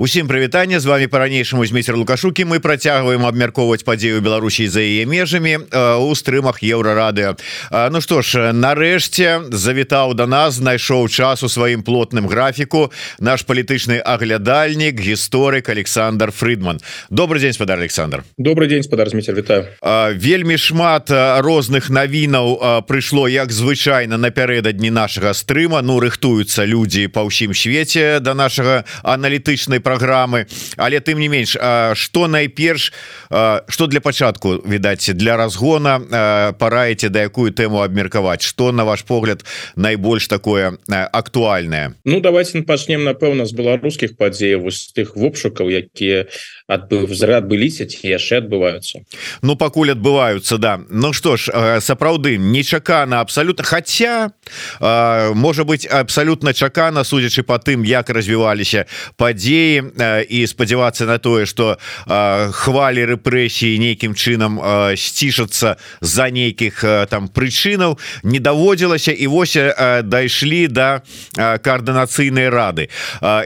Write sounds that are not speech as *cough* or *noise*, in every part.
Усім прывітанне з вами по-ранейшаму змейцер лукашукі. Мы працягваем абмяркоўваць падзею Беларусій за яе межамі у стрымах еўрарадыо Ну што ж нарэшце завітаў до нас знайшоў час у сваім плотным графіку наш палітычны аглядальнік гісторык Александр Фридман добрый день спадар Александр. Добрый день спадар змейцер вітаю. Вельмі шмат розных навінаў прыйшло як звычайна напярэдадні нашага стрыма. Ну рыхтуюцца людзі па ўсім свеце до да нашага аналітычнай программы. Але тым не менш что найперш что для пачатку відаць для разгона параеце да якую тэму абмеркаваць? Что на ваш погляд найбольш такое актуальное Ну давайте пачнем напэўна з беларускіх падзеяў вось тых вопшукаў якія адбыв зрад быліся ці яшчэ адбываюцца Ну пакуль адбываюцца да. Ну что ж сапраўды нечакана абсалютна хотя можа быть абсалютна чакана судзячы по тым як развіваліся падзеі і спадзявацца на тое что хвалі рэпрэсіі нейкім чынам сцішацца за нейкіх там прычынаў не даводзілася і вось дайшлі до коаардынацыйнай рады.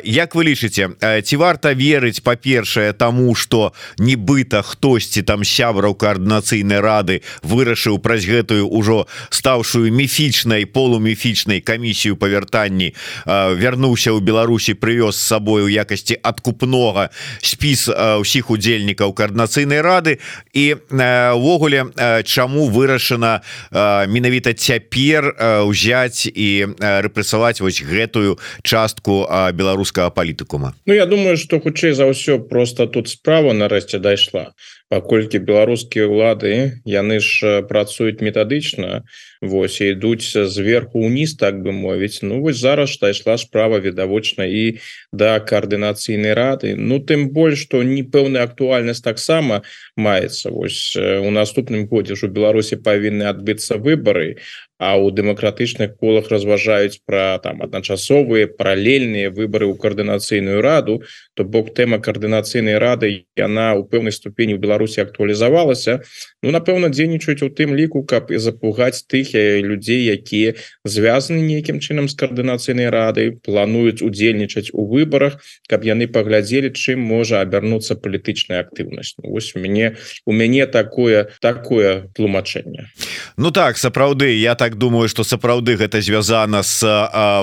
Як вы лічыце ці варта верыць па-першае таму что нібыта хтосьці там сябраў коаардынацыйнай рады вырашыў праз гэтую ўжо стаўшую міфічнай полуміфічнай камісію па вяртанні вярнуўся ў Беларусі прывёз з сабою якасці адкупнога спіс ўсіх удзельнікаў коаардынацыйнай рады. І увогуле чаму вырашана менавіта цяпер узяць і рэпрэсаваць вось гэтую частку беларускага палітыкума? Ну я думаю что хутчэй за ўсё просто тут справа нарэшце дайшла паколькі беларускія ўлады яны ж працуюць метадычна Вось ідуць зверху уніз так бы мовіць. Ну вось зараз дайшла справа відавочна і да коаардынацыйнай рады. Ну тым больш што непэўная актуальнасць таксама маецца. Вось у наступным годзе ж у Беларусі павінны адбыцца выборы а у дэмакратычных колах разважаюць пра там адначасовыя паралельныя выборы ў коаардынацыйную раду то бок тэма коаардынацыйнай рады яна у пэўнай ступені ў Беларусі актуалізавалася. Ну напэўна дзейнічаюць у тым ліку каб і запугаць тых людзей якія звязаны нейкім чынам з коаардынацыйнай рады плануюць удзельнічаць у выборах каб яны паглядзелі чым можа абярнуцца палітычная актыўнасць. Вось у мяне у мяне такое такое тлумачэнне. Ну так сапраўды я так думаю что сапраўды гэта звязана с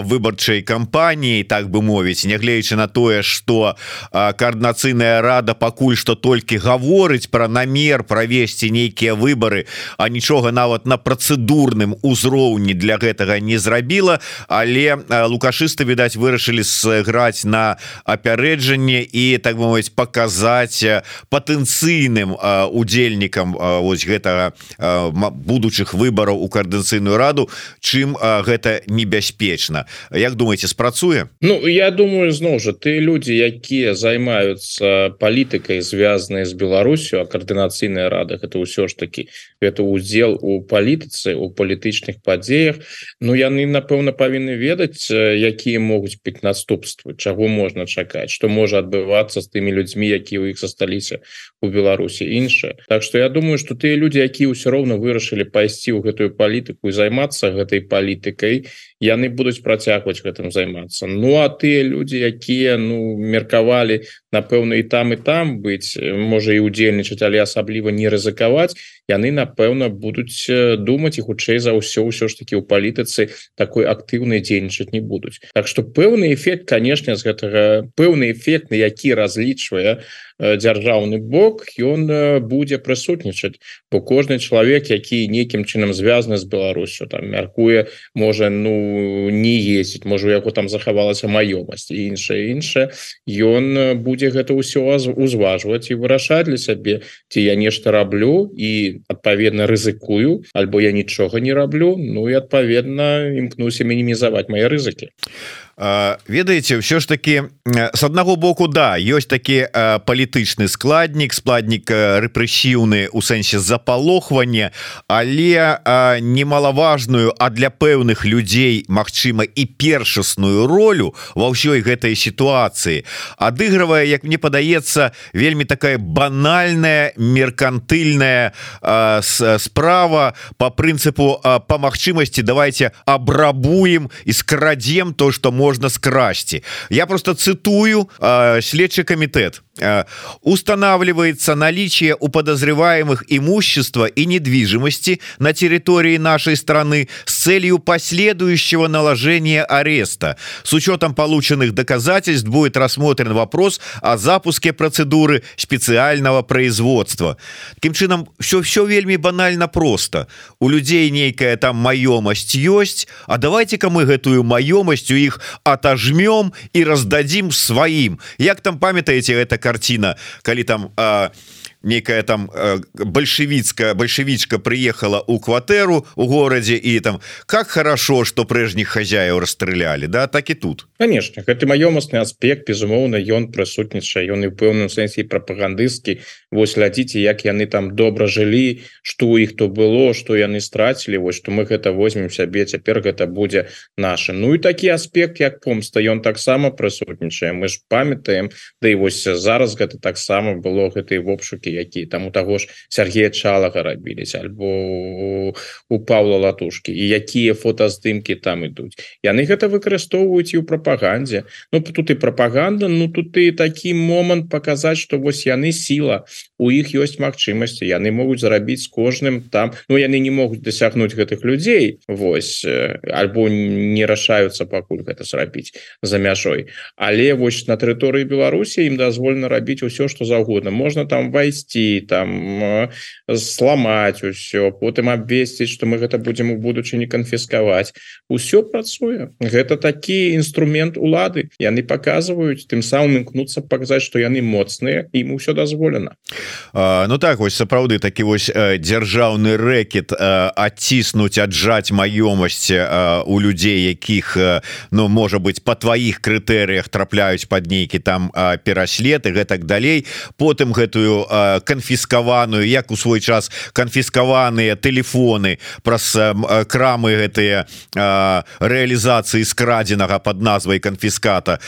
выбарчай кампаніяй так бы мовіць нягледзячы на тое что коаардынацыйная рада пакуль что толькі гаворыць про намер правесці нейкія выборы а нічога нават на працэдурным узроўні для гэтага не зрабіла. Але лукашысты відаць вырашылі сыграць на апярэджанне і так мовіць показаць патэнцыйным удзельнікам вось гэтага будучых выбораў у коаардынацыйную раду чым гэта небяспечна. Як думаете спрацуе? Ну я думаю зноў жа ты люди якія займаются палітыкай звязанные з Беларусю а коаардынацыйная радах это ўсё ж таки это удзел у палітыцы у палітычных падзеях Ну яны напэўна павінны ведаць якія могуць піць наступствы чаго можна чакаць что можа адбывацца з тымі людзьмі якія у іх засталіся у Беларусі іншае Так что я думаю что тыя люди якія ўсё роўна вырашылі пайсці ў гэтую палітыку і займацца гэтай палітыкай яны будуць працягваць гэтым займацца Ну а тыя люди якія ну меркавалі напэўна і там і там быць можа і удзельнічаць але асабліва не рызыкаваць яны напэўна будуць думаць і хутчэй за ўсё ўсё ж таки у палітыцы такой актыўнай дзейнічаць не будуць. Так что пэўны эфект конечно з гэтага пэўны эфект на які разлічвае дзяржаўны бок ён будзе прысутнічаць бо кожны чалавек які нейкім чынам звязаны з Беларусю там мяркуе можа ну не ездзіць можа яго там захавалася маёмасць і іншае іншае ён будзе гэта ўсё узважваць і вырашаць для сябе ці я нешта раблю і адпаведна рызыкую альбо я нічога не раблю Ну і адпаведна імкнуся мінімізаваць мае рызыкі ведаеце все ж таки с аднаго боку да ёсць такі палітычны складнік складнік рэпрэсіўны у сэнсе запалохвання але немалаважную а для пэўных людзей Мачыма і першасную ролю ва ўсёй гэтай сітуацыі. Адыгрывае як мне падаецца вельмі такая банальная меркантыльная справа по прынцыпу по магчымасці давайте абрабуем і скрадзем то что можно можна скрасці я просто цитую следчы комитет устанавливается наличие у подозреваемых имущества и недвижимости на территории нашей страны с целью последующего наложения ареста. С учетом полученных доказательств будет рассмотрен вопрос о запуске процедуры специального производства. Таким чынам все все вельмі банально просто. У людей нейкая там маёмасць есть А давайте-ка мы гэтую маёмасць у іх отожмем и раздадим сваім як там памятаете эта картина. Калі там а, некая там э, большевицкая большевичка приехала у кватэру у городе и там как хорошо что прежних хозяев расстреляли да так и тут. Конечно это маёмасный аспект безумоўно ён прысутнічае ён в пэўным сэнсе прапагандысцкі Вось глядзіце як яны там добра жылі что у іх то было что яны страцілі вось что мы гэта возьмем сябе цяпер гэта будзе наше. Ну і такі аспект як помста ён таксама прысутнічае мы ж памятаем Да і вось зараз гэта таксама было гэтай в обшукі які там у таго ж Сергея чалага рабіліся альбо у Павла латушки і якія фотаздымки там ідуць. Яны гэта выкарыстоўваюць і ў прапагандзе. Ну тут і прапаганда Ну тут і такі момант показаць что вось яны сила у іх ёсць магчымасці. Яны могуць зарабіць з кожным там Ну яны не могуць дасягнуць гэтых людзей Вось альбо не рашаюцца пакуль гэта зрабіць за мяжой. Але вось на тэрыторыі Беларусі ім дазволена рабіць усё что заўгодна. Можна там вайсці знайсці там сломать усё потым абвесціць что мы гэта будем у будучыні канфіскаваць усё працуе гэта такі інструмент улады. Яны показваюць тым самым імкнуцца показаць что яны моцныя ім усё дазволена Ну так вось сапраўды такі вось дзяржаўны рэкет адціснуць аджаць маёмасці у людзей якіх Ну можа быть по тваіх крытэрыях трапляюць под нейкі там пераследы гэтак далей. Потым гэтую канфіскаваную як у свой час канфіскаваныя телефоны праз крамы гэтыя реалізацыі скрадзенага под назвай канфіската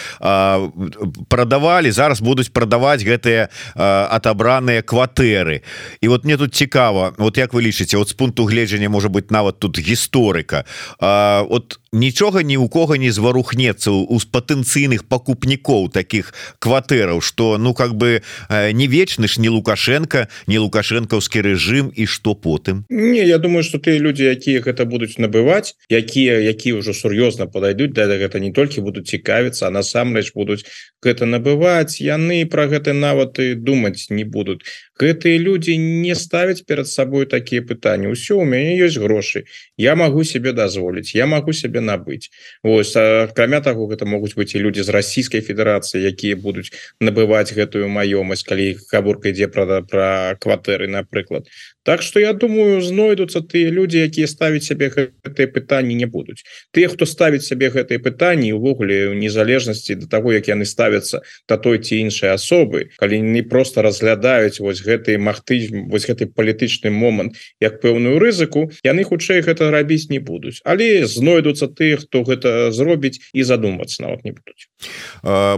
продавали зараз будуць продаваць гэтыя отобраныя кватэры. І вот мне тут цікава вот як вы лічыце вот с пункту гледжання может быть нават тут гісторыка. Вот нічога ні у кого не зварухнецца у патэнцыйных пакупнікоў таких кватэраў что ну как бы не вечны ж не лукашенко не лукашэнкаўскі рэжым і что потым не я думаю что ты люди якія гэта будуць набываць якія якія ўжо сур'ёзна подойдуць да гэта не толькі будуць цікавіцца а насамрэч будуць гэта набываць. Яны про гэта нават і думаць не будуць гэтыя люди не ставяць перад сабой такія пытанні ўсё у мяне ёсць грошы я могу себе дазволіць я могу себе набыць Вось акрамя таго гэта могуць быць і люди з Российской Федерацыі якія будуць набываць гэтую маёмасць калі кабурка ідзе пра пра кватэры напрыклад Так что я думаю знойдуцца тыя люди якія ставіць сябе гэтые пытанні не будуць тыя хто ставіць сябе гэтые пытанні увогуле у незалежнасці до того як яны ставяцца да той ці іншай асобы калі не просто разглядаюць вось гэтый магты вось гэты палітычны момант як пэўную рызыку яны хутчэй гэта рабіць не будуць але знойдуцца тыя хто гэта зробіць і задумацца нават не будуць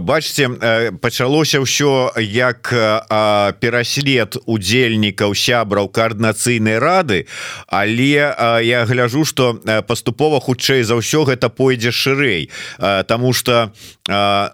бачце пачалося ўсё як пераслед удзельнікаў сябраў карты коаардынацыйнай рады але я гляжу что паступова хутчэй за ўсё гэта пойдзе шырэй. Тому что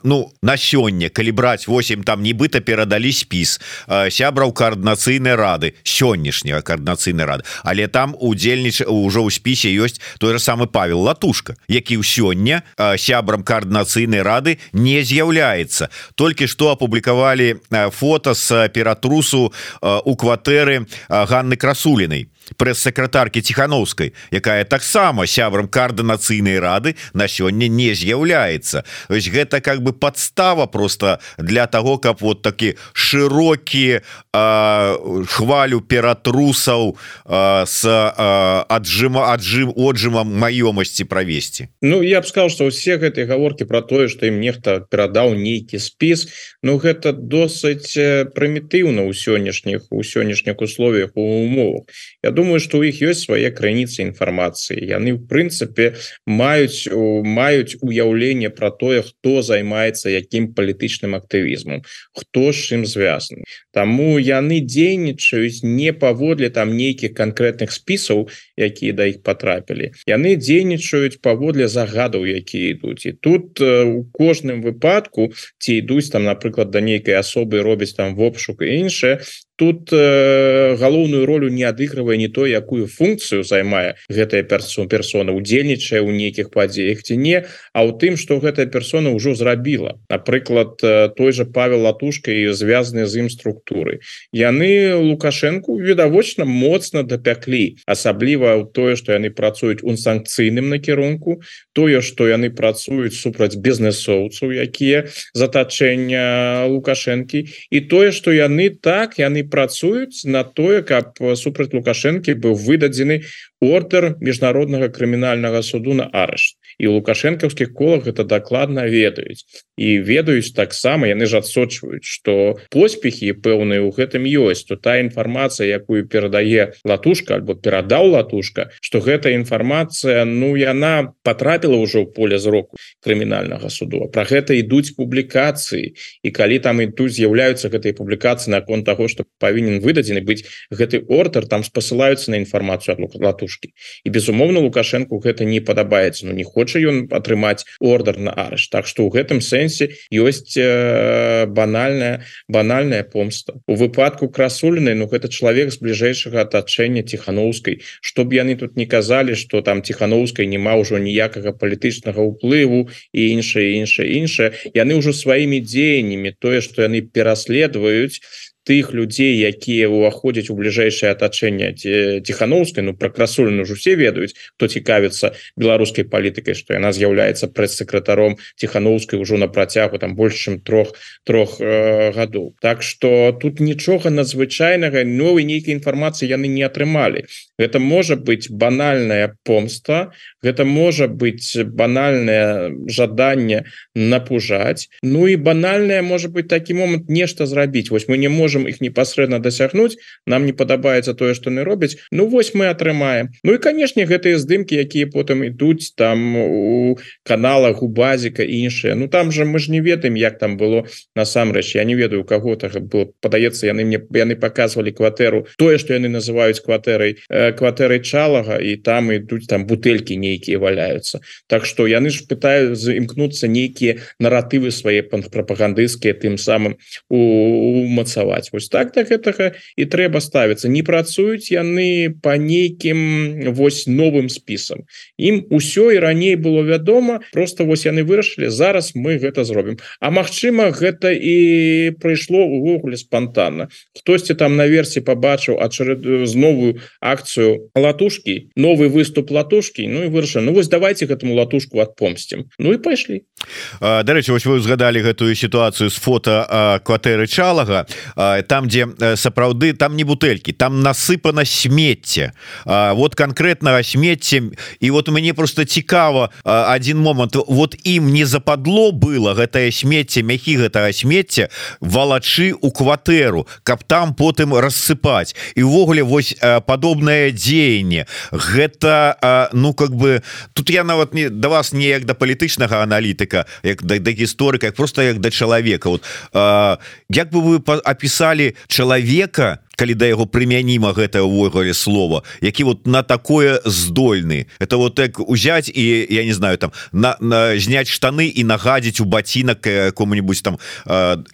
ну на сёння калі браць 8 там нібыта перадалі спіс сябраў коаардынацыйнай рады сённяшняга коаардынацыйнай рады. Але там удзельніч ўжо ў спісе ёсць той же самы Павел латушка які ў сёння сябрам коаардынацыйнай рады не з'яўляецца. Толькі што апублікавалі фото с ператрусу у кватэры Ганны Анны красуліной прэс-сакратаркі ціхановскай якая таксама сябрам коаардынацыйнай рады на сёння не з'яўляецца. Ось гэта как бы подстава просто для того каб вот такі шырокі хвалю ператрусаў с аджыма аджым отжымам маёмасці правесці. Ну я б сказал что усе гэтыя гаворки про тое что ім нехта перадаў нейкі спіс Ну гэта досыць прымітыўна ў сённяшніх у сённяшніх условиях у умовах. Я думаю что у іх ёсць свае крыніцы інфармацыі яны в прынцыпе маюць маюць уяўленне про тое хто займаецца якім палітычным актывізмом хто ж ім звязаны Таму яны дзейнічаюць не паводле там нейкіх конкретных спісаў якія да іх потрапілі яны дзейнічаюць паводле загадаў якія ідуць і тут у кожным выпадку ці ідуць там напрыклад да нейкай асобы робяць там вопшук і іншае тут э, галоўную ролю не адыгрывае не то якую функцыю займае гэтая персон персона удзельнічае ў нейкіх падзеях ці не а ў тым что гэтая персона ўжо зрабіла. Напрыклад э, той же павел латушка і звязаныя з ім структуры яны лукашенко відавочна моцна дапяклі. Асабліва ў тое что яны працуюць у санкцыйным накірунку тое что яны працуюць супраць бізнесоўцаў якія затачэння лукашэнкі і тое что яны так яны працуюць на тое каб супраць лукашэнкі быў выдадзены ордер міжнароднага крымінальнага суду на арышт і лукашэнкаўскіх колах это дакладна ведаюць. І ведаюць таксама яны ж адсочваюць что поспехи пэўныя ў гэтым ёсць то та інфармацыя якую перадае латушка альбо перадаў латушка что гэта інфармацыя ну яна потрапіла ўжо ў поле зроку крымінальнага суду про гэта ідуць публікацыі. І калі там ідуць з'яўляюцца гэтай публікацыі наконт того что павінен выдадзены быць гэты ордер там спасылаюцца на інфармацыю ад латушки і безумоўно лукашенко гэта не падабаецца но ну, не хочет хоча ён атрымаць ордер на арыш. Так что у гэтым сэнсе ёсць э, банальная банальная помста. У выпадку красуліны Ну гэта чалавек з бліжэйшага атачэння тихохановскай чтоб яны тут не казалі что там тихохановскай няма ўжо ніякага палітычнага ўплыву і іншае іншае іншае. Яны ўжо сваімі дзеяннямі тое что яны пераследуюць тых людзей якія ўваходзяць у бліжэйшае атачэнне тихохановскай ну про красуліну уже все ведаюць кто цікавіцца беларускай палітыкай что яна з'яўляецца прэс-сакратаром тихохановскай ужо на працягу там больш чым трох трох э, гадоў. Так что тут нічога надзвычайнага новой нейкай інфармацыі яны не атрымалі. Это можа быть банальная помста гэта можа быть банальное жаданне напужаць. Ну і банальная может быть такі момант нешта зрабіць. Вось мы не можем можем их непасрэдна дасягнуць нам не падабаецца тое что не робяць Ну вось мы атрымаем Ну і канешне гэтыя здымки якія потым ідуць там у каналах у базіка іншыя Ну там же мы ж не ведаем як там было насамрэч. Я не ведаю кого так было. Падаецца яны мне яны показывалі кватэру тое что яны называюць кватэрай э, кватэрай чалага і там ідуць там бутэлькі нейкія валяются. Так что яны ж пытаюць заімкнуцца нейкія наратывы свае прапагандысцкія тым самым умацаваць працаваць вось так так гэтага і трэба ставіцца. Не працуюць яны по нейкім вось новым спісам. Ім усё і раней было вядома просто вось яны вырашылі зараз мы гэта зробім. А Мачыма гэта і прыйшло увогуле спонтанно хтосьці там на версі побачыў ачаред з новую акцыю латушки новый выступ латушки Ну і вырашаны Ну вось давайте гэтаму латушку отпомсцім Ну і пайшлі. Дарэчы вось вы узгадалі гэтую сітуацыю з фото кватэры чалага там где сапраўды там не бутэльки там насыпана смецце. Вот конкретного смецце. І вот мяне просто цікава один момант. Вот ім не западло было гэтае смецце мяхі гэтага смецця валачы у кватэру каб там потым рассыпаць. І увогуле вось падобнае дзеянне. Гэта ну как бы тут я нават не да вас неяк да палітычнага аналітыка як да, да гісторыка просто як да чалавека. Вот як бы вы опісали пісалі чалавека калі да яго прымяніма гэта ўвогуле слова які вот на такое здольны. Это вот так узять і я не знаю там на, на зняць штаны і нагадзіць у бацінак кому-нибудь там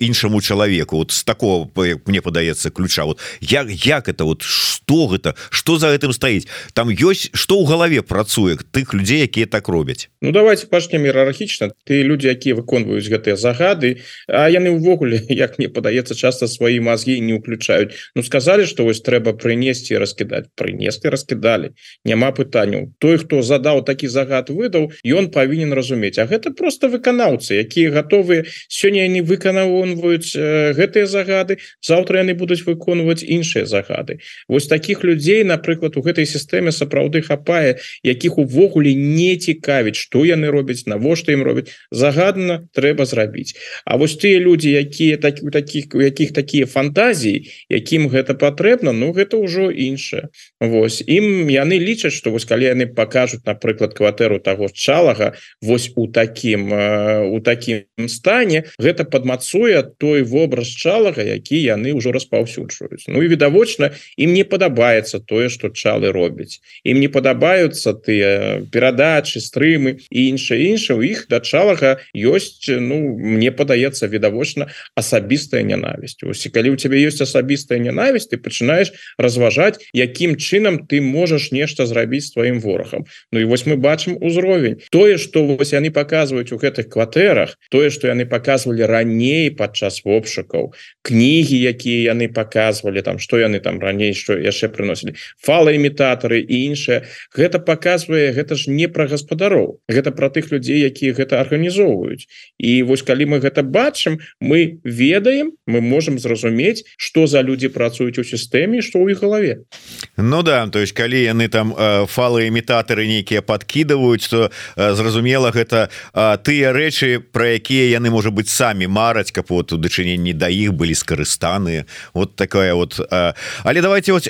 іншаму чалавеку. Вот с такого мне падаецца ключа. Вот як як это вот что гэта что за гэтым стаіць? Там ёсць что ў галаве працуе тых людзей якія так робяць Ну давайте пачнем іерархічна ты люди якія выконваюць гэтыя загады А яны ўвогуле *laughs* як мне падаецца часто свае мазгі не уключаюць Ну сказали что вось трэба прынесці раскідаць прынеслі раскідалі няма пытанняў. Той хто задаў такі загад выдаў ён павінен разумець. А гэта просто выканаўцы якія готовыя сёння не выканаўваюць э, гэтыя загады заўтра яны будуць выконваць іншыя загады. Вось таких людзей напрыклад у гэтай сістэме сапраўды хапае якіх увогуле не цікавіць что яны робяць навошта ім робяць загадна трэба зрабіць. А вось тыя люди якія так у таких у якіх такія фантазіі якім гэта патрэбна Ну гэта ўжо іншае Вось. Ім яны лічаць что вось калі яны покажуць напрыклад кватэру того чалага вось у таким у таким стане гэта падмацуе той вобраз чалага які яны ўжо распаўсюджваюць. Ну і відавочна ім не падабаецца тое что чалы робяць. Ім не падабаюцца тыя перадачы стрымы і іншае інша у іх дачалага ёсць Ну мне падаецца відавочна асабістая нянавісць. Ось калі у тебе ёсць асабістая нянавісць ты пачынаешь разважаць якім чынам ты можаш нешта зрабіць сваім ворагам Ну і вось мы бачым узровень. Тое что вось яны показваюць у гэтых кватэрах тое что яны показывалі раней падчас вопшукаў кнігі якія яны показывалі там что яны там раней что яшчэ приносілі фалаімітатары і іншае гэта показвае гэта ж не пра гаспадароў гэта про тых людзей якія гэта арганізоўваюць і вось калі мы гэта бачым мы ведаем мы можем зразумець что за люди працуюць у сістэме что ў іх галаве Ну да то есть калі яны там э, фалаімітатары нейкія подкидываюць то э, зразумела гэта э, тыя рэчы про якія яны можа быть самі мараць каб вот у дачыненні да іх былі скарыстаны. Вот такая вот але давайте вот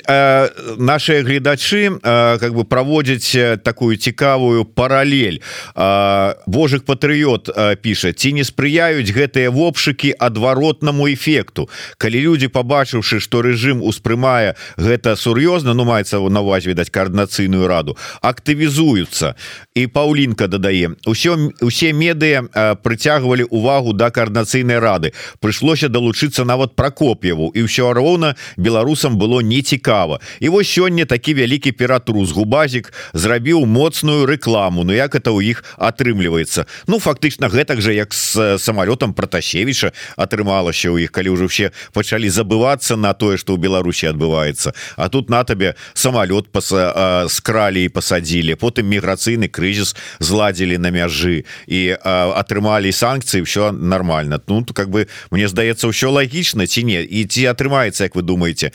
наши гледачы как бы праводзяць такую цікавую паралель. Божых патрыот піша ці не спрыяюць гэтыя вопшыкі адваротнаму эфекту? Калі люди побачыўшы что режим успрымае гэта сур'ёзна ну маецца на вас відаць коаардынацыйную раду. Актывізуюцца. І Паўлінка дадае усё усе медыя прыцягвалі увагу да коаардынацыйнай рады. Прыйшлося далучыцца нават прокоп'еву. І ўсё роўна беларусам было нецікава. І вось сёння такі вялікі ператрус. Губазік зрабіў моцную рэкламу. Ну як это у іх атрымліваецца? Ну фактычна гэтак же як с самолетом протасевича атрымалася у іх калі ўжо все пачалі забывацца на тое что ў Беларусі адбываецца. А тут на табе самолет паса скралі і пасадзілі потым міграцыйны крызіс зладзілі на мяжы і атрымалі санкцыі все нормально. Ну как бы мне здаецца ўсё лагічна ці не і ці атрымаецца Як вы думаете?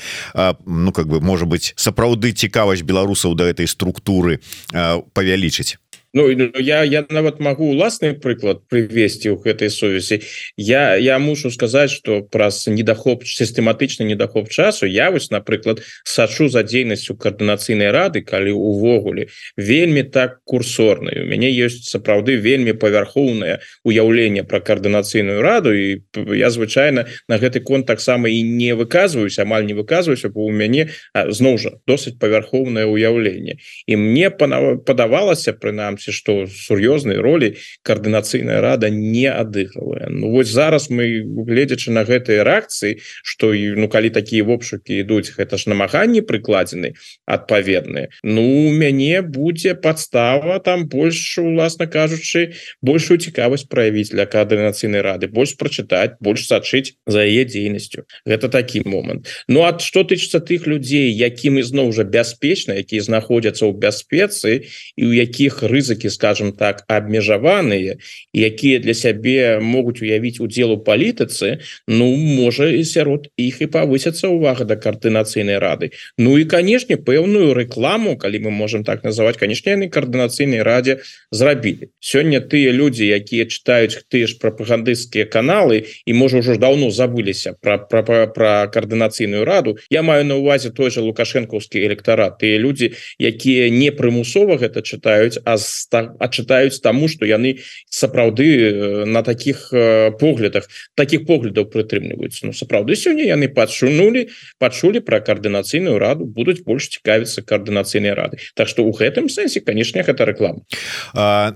Ну как бы может быть сапраўды цікавасць беларусаў да этой структуры павялічыць Ну, ну я я нават могу уласны прыклад привесці ў гэтай сувязі я я мушу сказаць что праз недахоп сістэматычны недахоп часу я вось напрыклад сачу за дзейнасцю коаардынацыйнай рады калі увогуле вельмі так курсорную мяне ёсць сапраўды вельмі павярхоўнае уяўленне про коаардынацыйную раду і я звычайно на гэты конт таксама і не выказваюсь амаль не выказваюся бо у мяне зноў жа досыць павярхоўнае уяўленне і мне падавалася прынамсі бачыце что сур'ёзнай ролі коаардынацыйная рада не адыгрывае Ну вось зараз мы гледзячы на гэтыя рэакцыі что і ну калі такія вопшукі ідуць гэта ж намаганні прыкладзены адпаведныя. Ну мяне будзе подстава там больш уласна кажучы большую цікавасць праявіць для коаардынацыйнай рады больш прачытаць больш сачыць за яе дзейнасцю. Гэта такі момант. Ну а что тычыцца тых людзей якім ізноў жа бяспечна якія знаходзяцца ў бяспецы і у якіх рызык рызыкі скажем так абмежаваныя якія для сябе могуць уявіць удзел у палітыцы Ну можа і сярод іх і павысяцца увага да коаардынацыйнай рады. Ну і канешне пэўную рэкламу калі мы можем так называть канешне яны коаардынацыйнай радзе зрабілі сёння тыя людзі якія читаюць тыя ж прапагандысцкія каналы і можа ўжо даўно забыліся про про коаардынацыйную раду я маю на увазе той же лукашэнкаўскі электарат тыя людзі якія не прымусова гэта чытаюць а з адчытаюць таму что яны сапраўды э, на таких э, поглядах таких поглядаў прытрымліваюцца Ну сапраўды сёння яны падшунули пачулі про коаардынацыйную раду будуць больш цікавіцца коаардынацыйнай рады Так что у гэтым сэнсе конечно гэта реклама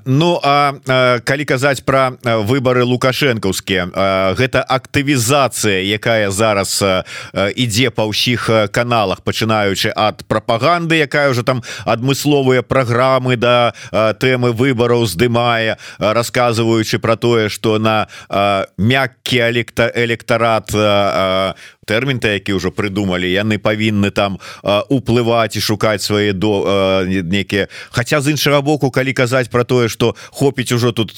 Ну а калі казаць про выборы лукашэнкаўскія гэта актывізацыя якая зараз ідзе па ўсіх каналах пачынаючы ад прапаганды якая уже там адмысловыя праграмы да тэмы выбораў здымае рассказываючы про тое что на мяккі электа электарат тэрмін та які ўжо прыдумалі яны павінны там уплываць і шукаць свае до некія. Хаця з іншага боку калі казаць про тое что хопіць ужо тут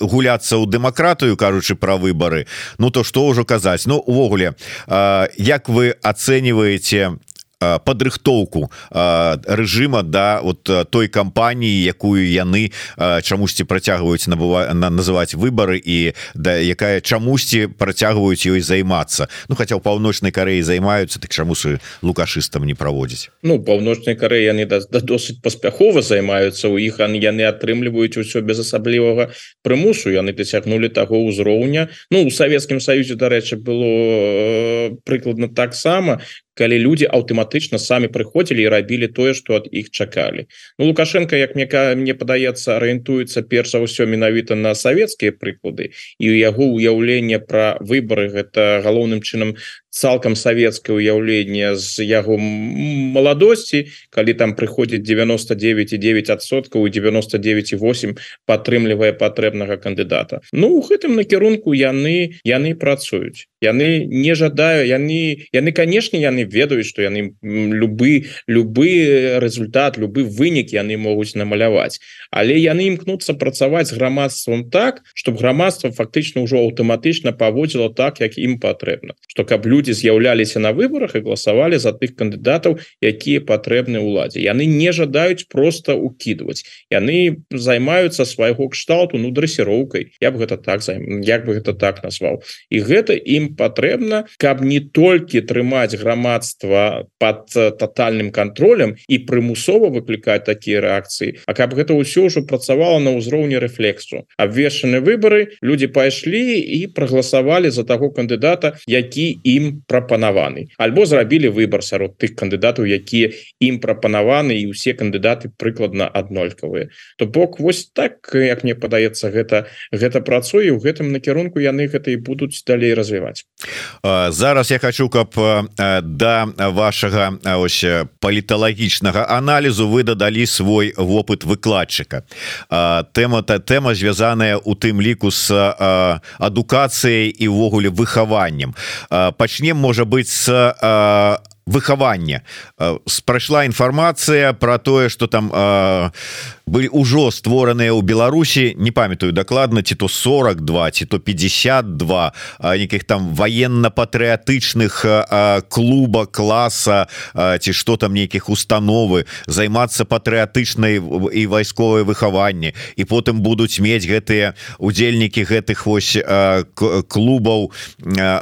гуляцца ў дэмакратыю кажучы про выборы Ну то что ўжо казаць? Ну увогуле як вы ацэньваеце падрыхтоўку рэжыма да вот той кампаніі якую яны чамусьці працягваюць набыва на называть выборы і да якая чамусьці працягваюць ёй займацца. Ну хотя у паўночнай Кареі займаюцца так чаму ж лукашыстам не праводзіць Ну паўночнай Кареі яны да, да досыць паспяхова займаюцца у іх яны атрымліваюць усё без асаблівага прымусу. Яны дасягнули таго ўзроўня. Ну у Савецкім Саюзе дарэчы было прыкладна таксама калі люди аўтаматычна самі прыходзілі і рабілі тое что от іх чакалі. Ну лукашенко як мне мне падаецца арыентуецца перш за ўсё менавіта на савецкія прыклады і у яго уяўленне про выборы гэта галоўным чынам цалкам савецкае уяўленне з яго маладосці калі там прыходзіць 99,9соткаў 99,8 падтрымлівае патрэбнага кандыдата. Ну у гэтым накірунку яны яны працуюць. Яны не жадаю яны яны канешне яны ведаюць что яны любы любы результат любы вынік яны могуць намаляваць. Але яны імкнуцца працаваць грамадством так чтобы грамадства фактычна ўжо аўтаматычна паводзіла так як ім патрэбна. Что каб люди з'яўляліся на выборах і галасавалі за тых кандыдатаў якія патрэбны ўладзе. Яны не жадаюць просто укидывать яны займаюцца свайго кшталту ну дрэсіроўкай. Я б гэта так займ як бы гэта так назваў. І гэта ім патрэбна каб не толькі трымаць грамадства под тотальным контролем і прымусова выклікаць такія рэакцыі А каб гэта ўсё ўжо працавала на ўзроўні рэфлексу. Абвешаны выборы люди пайшлі і прагаласавалі за таго кандыдата які ім прапанаваны альбо зрабілі выбор сярод тых кандыдатаў якія ім прапанаваны і усе кандыдаты прыкладна аднолькавыя. То бок вось так як мне падаецца гэта гэта працуе у гэтым накірунку яны гэта і будуць далей развіваць. Зараз я хочу каб да вашага ось паліталагічнага аналізу вы дадалі свой вопыт выкладчыка. Тэма-то тэма звязаная у тым ліку с адукацыяй і ўвогуле выхаваннем пачнем можа быть с выхавання прайшла інфармацыя про тое что там былі ўжо створаныя ў Беларусі не памятаю дакладна ці то 42 ці то 52 нейкіх там военно-патрыятычных клуба класа ці что там нейкіх установы займацца патрыятычнай і вайсковае выхаванне і потым будуць мець гэтыя удзельнікі гэтых вось клубаў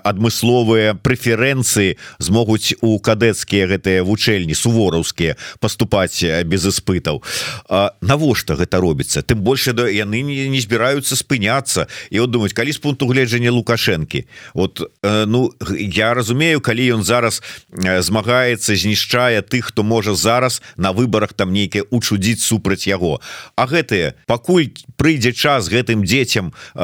адмысловыя прэферэнцыі змогуць у кадэцкія гэтыя вучэльні сувораўскія паступаць без испытаў на навошта гэта робіцца? Тым больше да яны не, не збіраюцца спыняцца. І вот думаць калі з пункту гледжання лукашэнкі? Вот э, ну я разумею калі ён зараз э, змагаецца знішчае тых хто можа зараз на выборах там нейкае учудзіць супраць яго. А гэтые пакуль прыйдзе час гэтым дзецям э,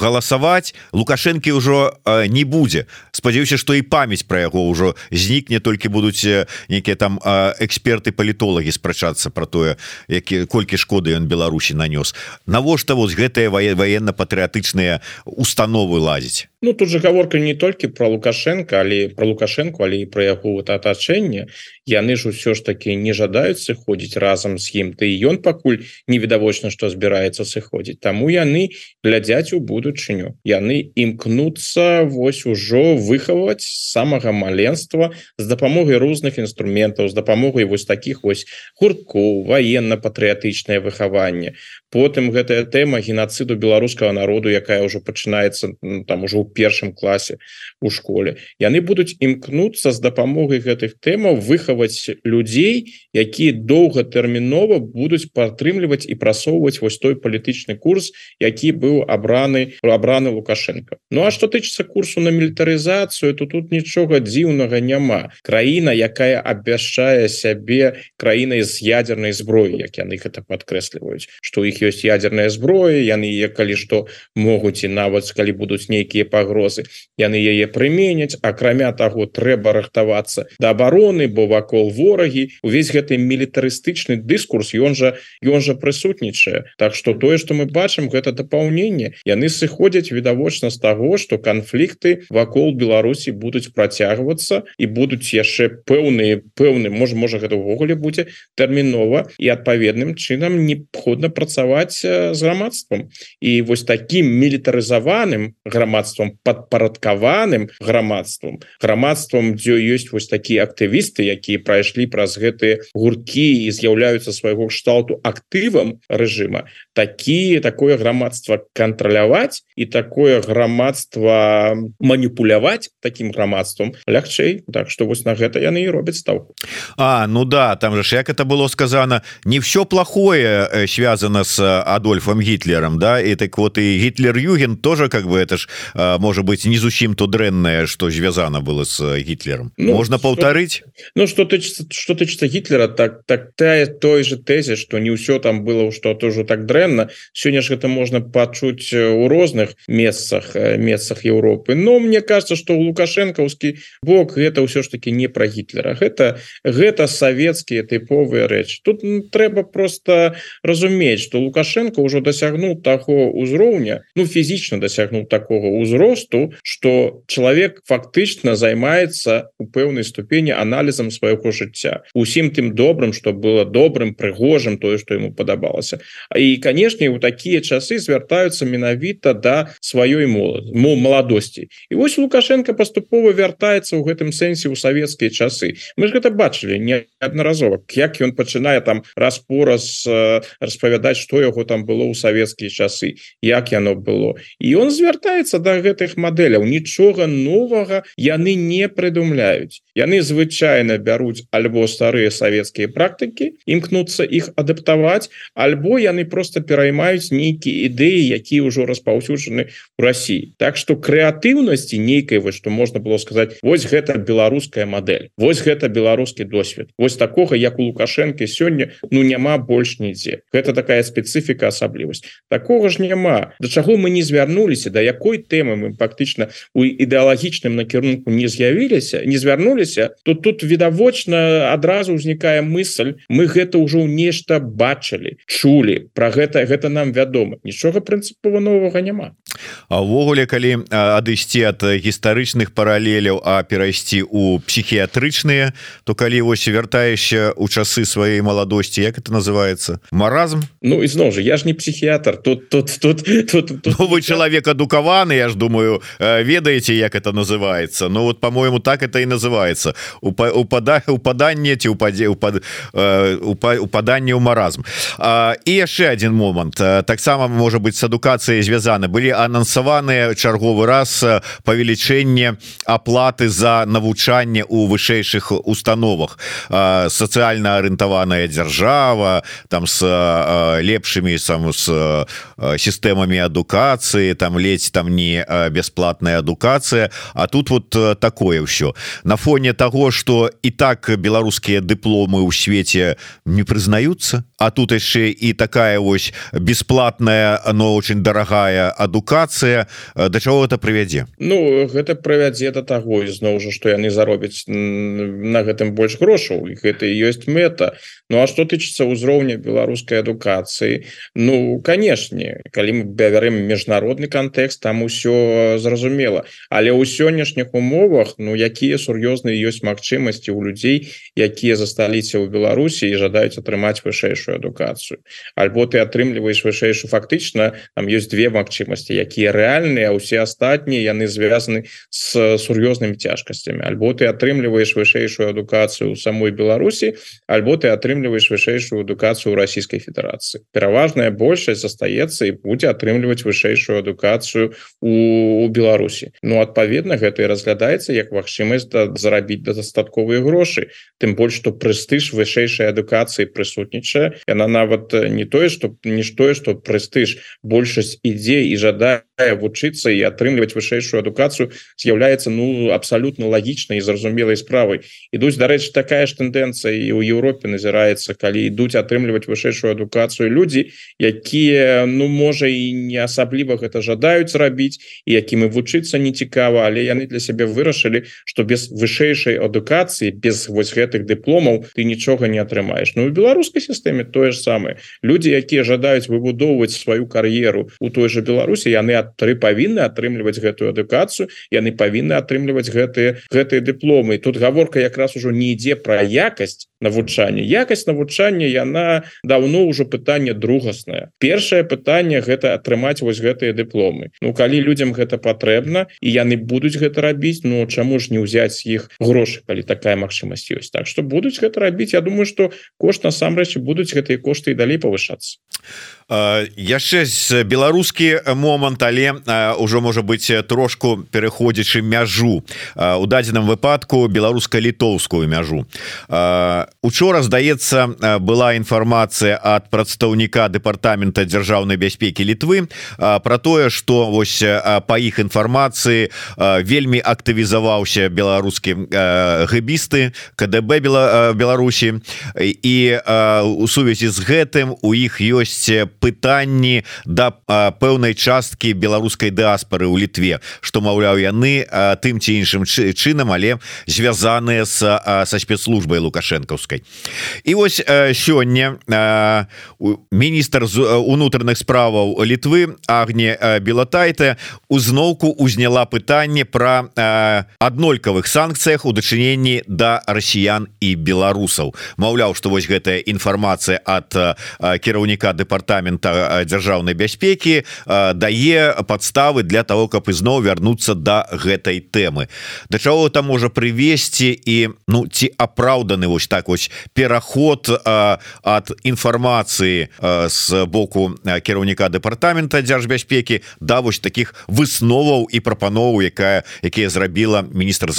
галасаваць лукашэнкі ўжо э, не будзе. Спадзяюся что і памяць про яго ўжо знікне толькі будуць нейкія там эксперты палітолагі спрачацца про тое які колькі шкоды ён Беларусі нанёс. Навошта вось гэтыя военно-патрыятычныя установы лазіць Ну тут же гаворка не толькі про лукашенко але про лукашенко але про яго вот атачэнне яны ж усё ж таки не жадаюць сыходзіць разам з ім ты ён пакуль невідавочна что збіраецца сыходзіць таму яны глядзяць у будучыню яны імкнуцца вось ужо выхаваць самага маленства з дапамогай розных інструментаў з дапамогай вось таких вось гурткоў военно-патрыятычнае выхаванне. Потым гэтая тэма геноциду беларускага народу якая ўжо пачынаецца там ужо ў першым класе у школе. Яны будуць імкнуцца з дапамогай гэтых тэмаў выхаваць людзей якія доўгатэрмінова будуць падтрымліваць і прасоўваць вось той палітычны курс які быў абраны абраны лукашенко Ну а что тычыцца курсу на мілітарызацыю то тут нічога дзіўнага няма. Краіна якая абвяшчае сябе краінай з ядернай зброі як яны гэта падкрэсліваюць что іх ёсць ядерная зброя яны калі што могуць і нават калі будуць нейкія пагрозы яны яе прыменяць акрамя того трэба рыхтавацца да обороны бо вакол ворагі увесь гэты мілітарыстычны дыскурс ён жа ён жа прысутнічае. Так что тое что мы бачым гэта дапаўненне. Яны сыходзяць відавочна з таго что канфлікты вакол Беларусі будуць працягвацца і будуць яшчэ пэўныя пэўны можа можа гэта ўвогуле будзе тэрмінова і адпаведным чынам неабходна працаваць з грамадствам. І вось таким мілітарызаваным грамадствам падпарадкаваным грамадствам. Грамадствам дзе ёсць вось такія актывісты якія прайшлі праз гэтыя гурткі і з'яўляюцца свайго кшталту актывам рэжыма. Такие такое грамадства кантраляваць і такое грамадства маніпуляваць таким грамадством лягчэй. Так что вось на гэта яны і робяць стаўку. А ну да там же як это было сказано не все плохое э, связано с Адольфом гитлером да? И так вот и гитлер юген тоже как бы это ж э, может быть не зусім то дрэнное что звязано было с гитлером. Ну, можно полторыть Ну что ты что тычыцца гитлера так так та той же тезе что не ўсё там было что тоже так дрэнна сёння ж гэта можно пачуць у розных месцах месцах Европы. Но мне кажется что у лукашэнкаўскі бок гэта ўсё ж таки не про гитлера. Гэта гэта савецкія тыповыя рэчы тут трэба просто разумець что лукашенко ўжо дасягнуў таго ўзроўня ну фізічна дасягнуў такого ўзросту что чалавек фактычна займаецца у пэўнай ступені аналізам свайго жыцця усім тым добрым что было добрым прыгожым тое что ему падабалася. І канешне у такія часы звяртаюцца менавіта да сваёй молад маладосці. І вось лукашенко паступова вяртаецца ў гэтым сэнсе у савецкія часы. Мы ж гэта бачылі неаднаразова як ён пачынае там распораз распавядаць что яго там было ў савецкія часы як яно было. І он звяртаецца до да гэтых моделляў нічога новага яны не прыдумляюць. Яны звычайна бяруць альбо старыя савецкія практыкі імкнуцца іх адаптаваць альбо яны просто пераймаюць нейкія ідэі якія ўжо распаўсюджаны у Росіі Так что крэатыўнасці нейкай вось что можна было сказать Вось гэта беларуская модель Вось гэта беларускі досвед Вось такога як у лукашэнкі сёння ну няма больш нідзе. Гэта такая спецыфіка асаблівасць. Такого ж няма. Да чаго мы не звярнуліся да якой тэмы мы фактычна у ідэалагічным накірунку не з'явіліся не звярнуліся то тут відавочна адразу ўзнікае мысль мы гэта ўжо нешта бачылі чулі про гэта гэта нам вядома. Нічога прынцыпова новага няма А ўвогуле калі адысці ад гістарычных паралеляў а перайсці у псіхіятрычныя то калі вось вяртаешся у часы сваёй маладосці як это называется маразм? Ну ізноў жа я ж не псіхіятр тут тут тут тут, тут ну, вы чалавек адукаваны Я ж думаю ведаеце як это называется. Ну вот по-моему так это і называется. Упада упаданне ці упадзе упад упаданне ў маразм. І яшчэ один момант таксама можа быть с адукацыяй звязаны былі анансаваныя чарговы раз павелічэнне аплаты за навучанне у вышэйшых установах. Сацыяльна арыентаваная дзяржава там с лепшымі сам с сістэмамі адукацыі там ледзь там не бясплатная адукацыя. А тут вот такое ўсё. На фоне того что і так беларускія дыпломы ў свеце не прызнаюцца А тут яшчэ і такая вось бесплатная но очень дорогая адукацыя да чаго это прывядзе? Ну гэта правядзе до таго ізноў жа что яны заробяць на гэтым больш грошаў і гэта ёсць мэта. Ну а что тычыцца ўзроўня беларускай адукацыі? Ну канешне калі мы бярем міжнародны кантэкст там усё зразумела. Але ў сённяшніх умовах Ну якія сур'ёзныя ёсць магчымасці у людзей якія засталіся ў Беларусі і жадаюць атрымаць вышэйшую адукацыю. Альбо ты атрымліваешь вышэйшую фактычна там ёсць две магчымасці якія рэальныя усе астатнія яны звязаны с сур'ёзнымі цяжкасцямі альбо ты атрымліваеш вышэйшую адукацыю у самой Беларусі альбо ты атрымліваеш вышэйшую адукацыю расійскай федэрацыі пераважная большасць застаецца і будзе атрымліваць вышэйшую адукацыю у Беларусі Ну адпаведна гэта і разглядаецца як магчымасць да зарабіць дастатковыя грошы. Тым больш што прэстыж вышэйшай адукацыі прысутнічае. Яна нават не тое што нішто што прэстыж большасць ідзе і жадае вучыцца і атрымліваць вышэйшую адукацыю з'яўляецца ну абсалютна лагічнай і зразумелай справай ідуць дарэчы такая ж тэндэнцыя і ў Еўропе назіраецца калі ідуць атрымліваць вышэйшую адукацыю людзі якія ну можа і не асабліва гэта жадаюць рабіць і якім і вучыцца не цікава але яны для сябе вырашылі что без вышэйшай адукацыі без вось гэтых дыпломаў ты нічога не атрымаеш. Ну у беларускай сістэме тое ж самае. Людзі якія жадаюць выбудоўваць сваю кар'еру у той же Беларусі яны тры павінны атрымліваць гэтую адукацыю яны павінны атрымліваць гэтыя гэтыя дыпломы. Тут гаворка якраз ужо не ідзе пра якасць навучання якасць навучання яна давно ўжо пытанне другаснае. Першае пытанне гэта атрымаць вось гэтыя дыпломы. Ну калі людям гэта патрэбна і яны будуць гэта рабіць Ну чаму ж не ўзяць іх грошы калі такая магчымасць ёсць. Так что будуць гэта рабіць. Я думаю что кошт насамрэч будуць гэтыя кошты і далей павышацца. Яшчэ з беларускі момант але ўжо можа быть трошку пераходзячы мяжу. У дадзеным выпадку беларуска-літоўскую мяжу учора здаецца была інфармацыя ад прадстаўніка дэпартамента дзяржаўнай бяспекі літвы про тое что вось по іх інфармацыі вельмі актывізаваўся беларускі гэбісты КДБ бела Беларусі. І у сувязі з гэтым у іх ёсць пытанні да пэўнай часткі беларускай дыаспары ў літве што маўляў яны тым ці іншым чынам але звязаныя с са спецслужбай лукашэнкаўскай і вось сёння міністр з унутраных справаў літвы агне белатайта узноўку узняла пытанне пра аднолькавых санкцыях у дачыненні да расіян і беларусаў. Маўляў што вось гэтая інфармацыя ад кіраўніка дэпартамента дзяржаўнай бяспекі дае подставы для того каб ізноў вярнуцца до да гэтай тэмы. Да чаго там можа прывесці і ну ці апраўданы вось так вось пераход ад інфармацыі з боку кіраўніка дэпартамента дзяржбяспекі да вось таких высноваў і прапановаў якая якія зрабіла міністр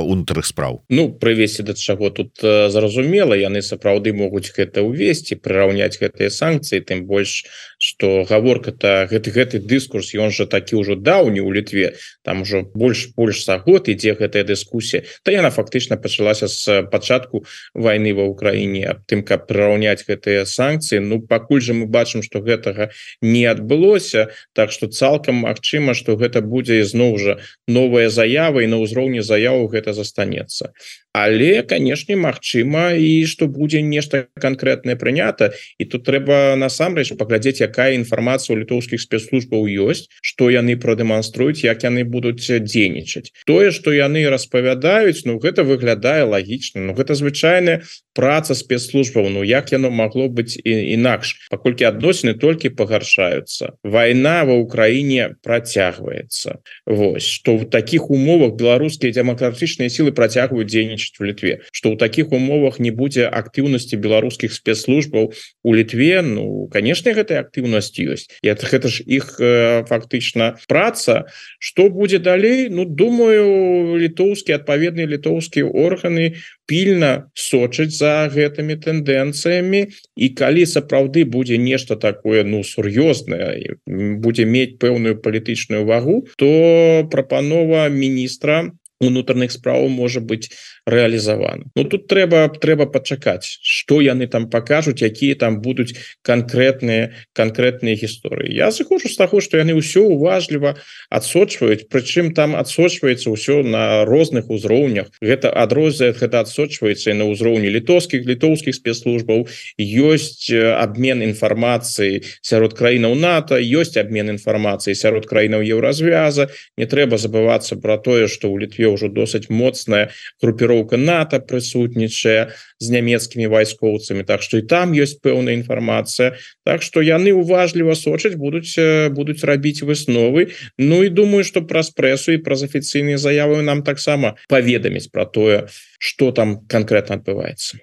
унутраных спраў. Ну прывесці да чаго тут зразумела яны сапраўды могуць гэта ўвесці прыраўняць гэтыя санкцыі тым больш что гаворка-то гэты гэты дыскурс ён же такі ўжо даўні у літве там ужо больш больш за год ідзе гэтая дыскусія то яна фактычна пачалася з пачатку войны ва ўкраіне аб тым каб прыраўняць гэтыя санкцыі Ну пакуль же мы бачым что гэтага не адбылося так что цалкам Мачыма что гэта будзе ізноў жа новая заява і на ўзроўні заяву гэта застанецца але канешне Мачыма і что будзе нешта конкретное прынята. І тут трэба насамрэч паглядзець якая інфармацыя у літоўскіх спецслужбаў ёсць что яны прадэманструюць як яны будуць дзейнічаць. Тое что яны распавядаюць Ну гэта выглядае лагічна. Ну гэта звычайная праца спецслужбаў. Ну як яно могло быць інакш паколькі адносіны толькі пагаршаюцца. Война ва Украіне працягваецца. Вось что в таких умовах беларускія демократычныя сілы працягваюць дзейнічаць дзейнічаць у літве что ў таких умовах не будзе актыўнасці беларускіх спецслужбаў у літве Ну конечно гэтай актыўнасць ёсць это гэта ж іх э, фактычна праца. Что будзе далей? Ну думаю літоўскі адпаведныя літоўскія органы пільна сочыць за гэтымі тэндэнцыямі. І калі сапраўды будзе нешта такое ну сур'ёзнае будзе мець пэўную палітычную вагу то прапанова міністра унутраных справаў можа быть реалізавана Ну тут трэба трэба пачакаць что яны там покажуць якія там будуць конкретныя конкретныя гісторыі Я захожу з таго что яны ўсё уважліва адсочваюць прычым там адсочваецца ўсё на розных узроўнях гэта адрознае гэта адсочваецца на ўзроўні літоўскіх літоўскіх спецслужбаў. Ёсць обмен інфармацыі сярод краінаў НАТО ёсць обмен інфармацыі сярод краінаў еўразвяза не трэба забывацца про тое что у літве ўжо досыць моцная групіроўка НАТО прысутнічае з нямецкімі вайскоўцамі. Так што і там ёсць пэўная інфармацыя. Так што яны уважліва сочаць будуць будуць рабіць высновы. Ну і думаю что праз прэсу і праз афіцыйныя заявы нам таксама паведаміць про тое что там конкретно адбываецца.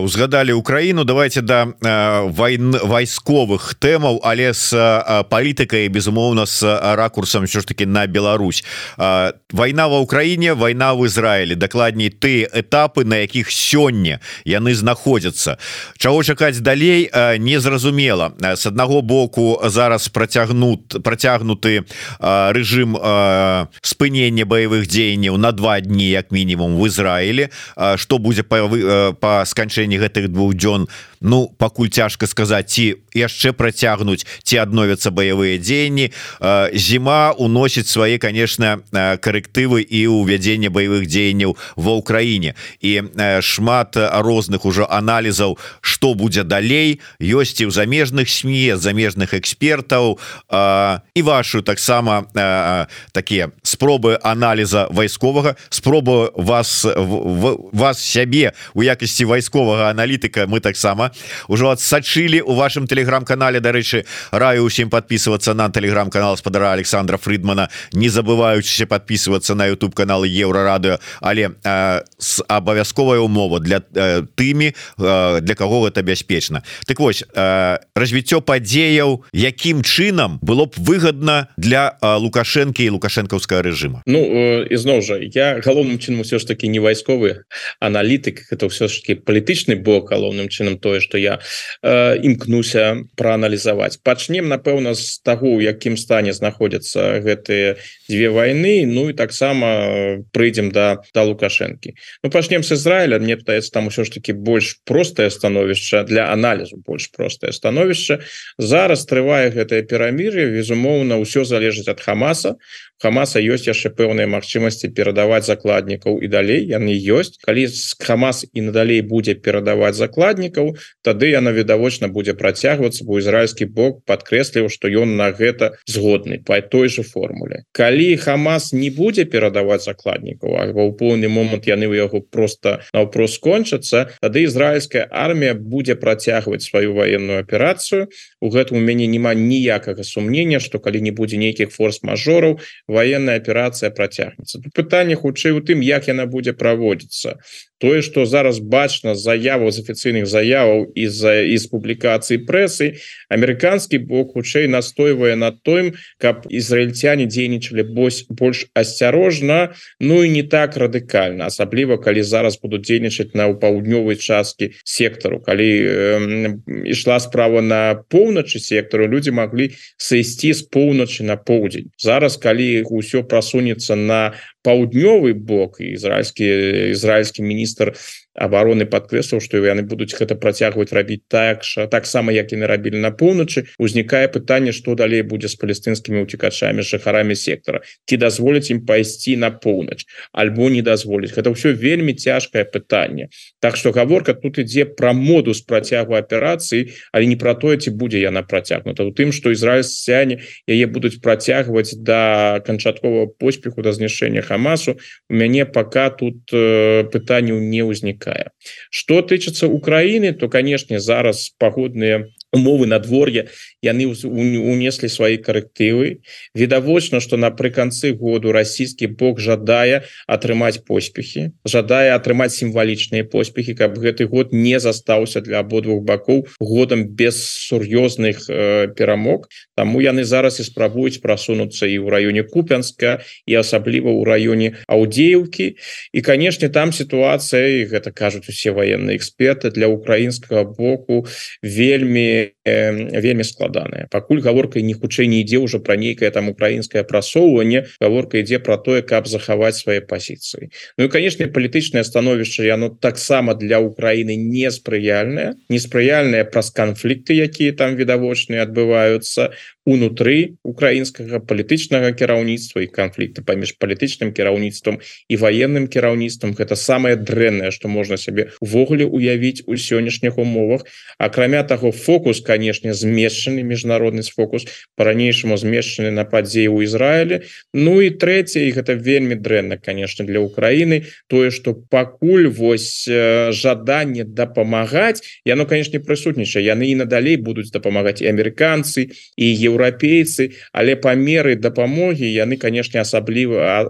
Узгадали Украіну. Давайте да войн вайсковых тэмаў але с палітыкай безумоўна с ракурсам все ж таки на Беларусь. Война ва Украіне война в Ізраілі. Дакладней ты этапы на якіх сёння яны знаходзяцца. Чаго чакаць далей незразумела. С аднаго боку зараз працягнут працягнуты рэжым спынення баявых дзеянняў на два дні як мінімум в Ізраілі. Что будзе па, па сканчэнні гэтых двух дзён? Ну пакуль цяжка сказаць ці яшчэ працягнуць ці адновяцца баявыя дзеянні. Зіма уносіць свае конечно карэктывы і ўвядзенне баявых дзеянняў ва ўкраіне і шмат розных ужо аналізаў что будзе далей. Ёсць і ў замежных сме замежных экспертаў і вашу таксама такія спробы аналіза вайсковага спробу вас вас сябе у якасці вайсковага аналітыка мы таксама ужо адсачылі у вашем телеграм-канале. Дарэчы раю усім подписываться на телеграм-канал спадара Александра Фридмана. Не забываючыся подписываться на YouTube каналы еўрарадыо але с абавязковая умова для тымі для кого гэта бяспечна. Так вось развіццё падзеяў якім чынам было б выгодна для лукашэнкі і лукашэнкаўскага режима Ну ізноў жа я галоўным чынам все ж таки не вайсковы аналітык это все ж таки палітычны бок галоўным чынам тое что я э, імкнуся прааналізаваць. Пачнем напэўна з таго у якім стане знаходзяцца гэтыя две войны Ну і таксама прыйдзем да да лукашэнкі. Ну пачнем с Ізраіля мне пытаецца там усё ж таки больш простае становішча для аналізу больш простае становішча. Зараз трывае гэтае перамір'е безумоўна ўсё залежыць ад хамаса. Хамаса ёсць яшчэ пэўныя магчымасці перадаваць закладнікаў і далей яны ёсць. Калі хамас і надалей будзе перадаваць закладнікаў тады яна відавочна будзе працягвацца бо ізраильскі бок подкрэсліў што ён на гэта згодны по той же формуле. Калі хамас не будзе перадаваць закладнікаў або ў поўны момант яны у яго просто наўпрос скончацца тады ізраильская армія будзе працягваць сваю военную аперацыю. У гэтым у мяне няма ніякага сумнення что калі не будзе нейкіх форс-мажораў военная аперацыя працягнецца. Пытанне хутчэй у тым як яна будзе праводзіцца тое что зараз бачна заяву з афіцыйных заяваў из-за из публікацыі прэсы амерыканскі бок хутчэй настойвае над тым каб ізраильцяне дзейнічалі бось больш асцярожна Ну і не так радыкальна асабліва калі зараз будуць дзейнічаць на ў паўднёвай часткі сектару. Калі ішла справа на поўначы сектару люди маглі сысці з поўначы на поўдзень. Зараз калі ўсё прасунецца на паўднёвы бок ізраильскі ізраильскі міністр Міністр обороны подкрэслаў что яны будуць гэта працягваць рабіць так ша таксама як і нарабілі на поўначы узнікае пытанне что далей будзе з палестынскімі уцікачамі жыхарамі сектора. Ці дазволіць ім пайсці на поўнач альбо не дазволіць гэта ўсё вельмі цяжкае пытанне Так что гаворка тут ідзе пра модус працягу аперацыі але не про тое ці будзе яна працягнута у тым что ізраильсяне яе будуць працягваць до да канчаткового поспеху да знішэння хамасу у мяне пока тут э, пытанняў не ўзнікае такая. Что тычыцца Украины то конечно зараз пагодныя умовы надвор'я яны унеслі свои карэктывы відавочна что напрыканцы году расійскі бок жадае атрымаць поспехи жадае атрымаць сімвалічныя поспехи каб гэты год не застаўся для абодвух бакоў годам без сур'ёзных э, перамог Таму яны зараз і спрабуюць прасунуцца і ў раёне купянска і асабліва ў раёне аўдзеўкі і канешне там сітуацыя і гэта кажуць усе военные эксперты для украінскага боку вельмі вельмі складаная пакуль гаворка не хутчэй не ідзе ўжо пра нейкае там украінскае прасоўванне гаворка ідзе про тое каб захаваць свае пазіцыі. Ну і канешне палітычнае становішча яно таксама для Украіны неспрыяльная неспрыяльная праз канфлікты якія там відавочныя адбываюцца унутры украінскага палітычнага кіраўніцтва і канфлікта паміж палітычным кіраўніцтвам і военным кіраўніцтвам. Гэта самае дрэннае што можна сябе увогуле уявіць у сённяшніх умовах. Акрамя таго фокус канешне змешчаны міжнародны фокус по-ранейшаму змешчаны на падзеі ў Ізраілі Ну і трэцяе гэта вельмі дрэнна конечно для Украіны тое что пакуль вось жаданне дапамагаць яно конечно прысутнічае яны і надалей будуць дапамагаць і амерыканцы і еўра еўрапейцы але па меры дапамогі яны канешне асабліва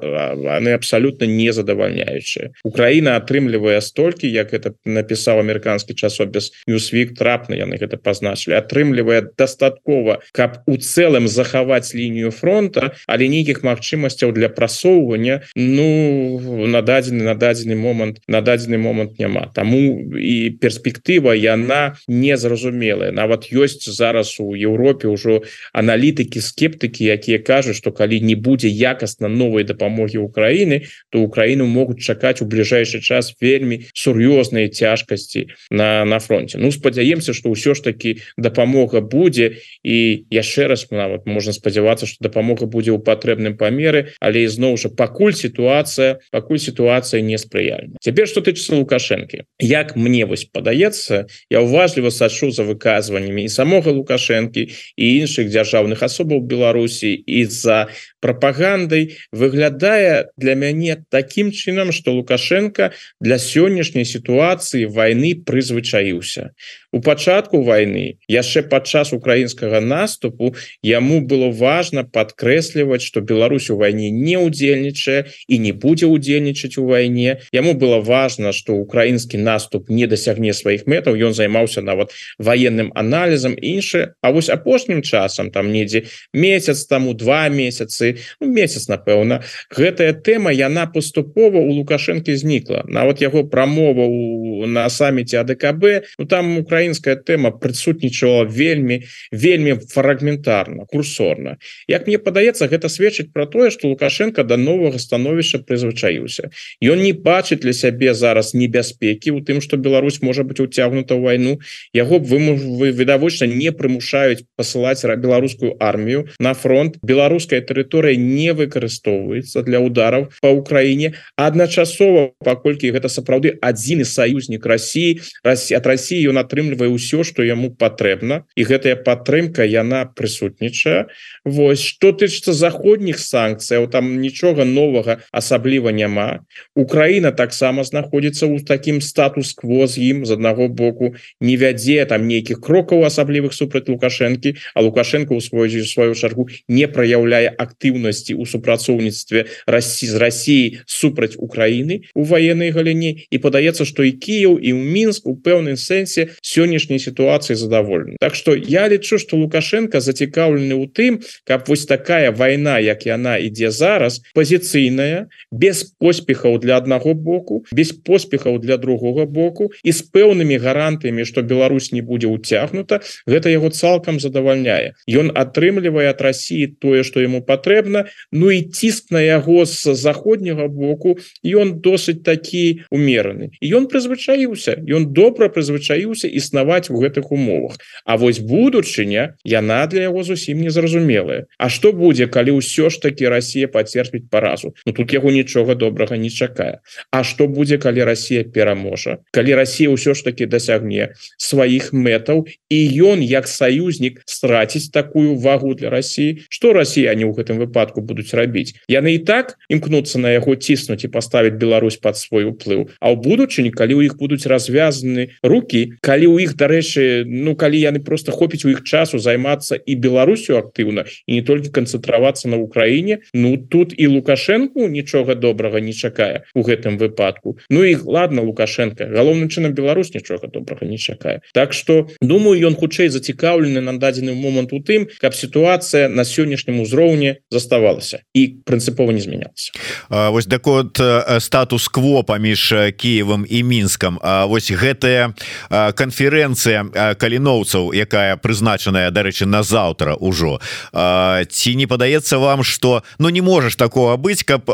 они абсолютно не задавальняючыя Украіна атрымлівае столькі як это напісаў амерыканскі часопіс ньюсвік трапна яны гэта пазна пазначылі атрымлівае дастаткова каб у цэлым захаваць лінію фронта але нейкіх магчымасцяў для прасоўвання ну на дадзены на дадзены момант на дадзены момант няма. Таму і перспектыва яна незразумелая. Нават ёсць зараз у Еўропе ўжо аналітыкі скептыкі якія кажуць што калі не будзе якасна новой дапамогі Украіны то Украіну могуць чакаць у бліжэйшы час вельмі сур'ёзныя цяжкасці на на фронте Ну спадзяемся что ўсё ж таки дапамога будзе і яшчэ раз нават можна спадзявацца что дапамога будзе ў патрэбным памеры але ізноў жа пакуль сітуацыя пакуль сітуацыя неспрыяльна цяпер что тычыцца лукашэнкі. Як мне вось падаецца я уважліва сачу за выказваннямі і самога лукашэнкі і іншых дзяржаўных асобаў Беларусі і за прапагандай. Выглядае для мяне таким чынам что лукашенко для сённяшняй сітуацыі войны прызвычаіўся у пачатку войны яшчэ падчас украінскага наступу яму было важно подкрэсліваць что Беларусь у войне не удзельнічае і не будзе удзельнічаць у войне яму было важно что украінскі наступ не дасягне сваіх мэтаў ён займаўся нават военным аналізам іншы. А вось апошнім часам там недзе месяц тому два месяцы ну, месяц напэўна гэтая тэма яна поступова у лукашэнкі знікла. Нават яго прамова у на саміце АДКБ ну там Украіна украінская тэма прысутнічала вельмі вельмі фрагментарна курсорна. Як мне падаецца гэта сведчыць про тое что лукашенко до новага становішча прызвычаіўся. Ён не бачыць для сябе зараз небяспекі у тым что Беларусь можа быть уцягнута войну яго б вы відавочна не прымушаюць пасылаць беларускую армію на фронт. Беларуская тэрыторыя не выкарыстоўваецца для ударов по Украіне. Адначасова паколькі гэта сапраўды адзіны саюзнік России России от России ён атрымлівае атрымлівае ўсё что яму патрэбна. І гэтая падтрымка яна прысутнічае. Вось что тычыцца заходніх санкцыяў там нічога новага асабліва няма. Украіна таксама знаходзіцца ў такім статус-кво з ім. З аднаго боку не вядзе там нейкіх крокаў асаблівых супраць лукашэнкі а лукашенко ў свой сваю чаргу не праяўляе актыўнасці у супрацоўніцтве Расі з Росіі супраць Украіны у военной галіне. І падаецца что і Кіев і ў мінск у пэўным сэнсе сёння сённяшняй сітуацыі задаволены Так что я лічу что лукашенко зацікаўлены у тым каб вось такая война як яна ідзе зараз пазіцыйная без поспехаў для аднаго боку без поспехаў для другого боку і з пэўнымі гарантыямі что Беларусь не будзе уцягнута гэта яго цалкам задавальняе ён атрымлівае от России тое что ему патрэбна Ну і ціск на яго з заходняга боку ён досыць такі умераны і ён прызвычаіўся ён добра прызвычаіўся і існаваць у гэтых умовах. А вось будучыня яна для яго зусім незразумелая. А что будзе калі ўсё ж таки Россия пацерпіць паразу? Ну тут яго нічога добрага не чакае. А что будзе калі Россия пераможа? Калі Россия ўсё ж таки дасягне сваіх мэтаў і ён як саюзнік страціць такую вагу для России что россияне ў гэтым выпадку будуць рабіць? Яны і так імкнуцца на яго ціснуць і поставить Беларусь под свой уплыў. А ў будучыні калі у іх будуць развязаны руки калі у іх дарэчы Ну калі яны просто хопіць у іх часу займацца і Беларусю актыўна і не толькі канцэнтравацца на Украіне Ну тут і лукашенко нічога добрага не чакае у гэтым выпадку. Ну і ладно лукашенко галоўным чынам Беларусь нічога добрага не чакае. Так что думаю ён хутчэй зацікаўлены на дадзены момант у тым каб сітуацыя на сённяшнім узроўні заставалася і прынцыпова не змянялася. Вось дакот статус-кво паміж Киевам і мінскам А вось гэтая конференция канферэнцыя каліноўцаў якая прызначаная дарэчы на заўтра ўжо. Ці не падаецца вам что ну не можаш такого быць каб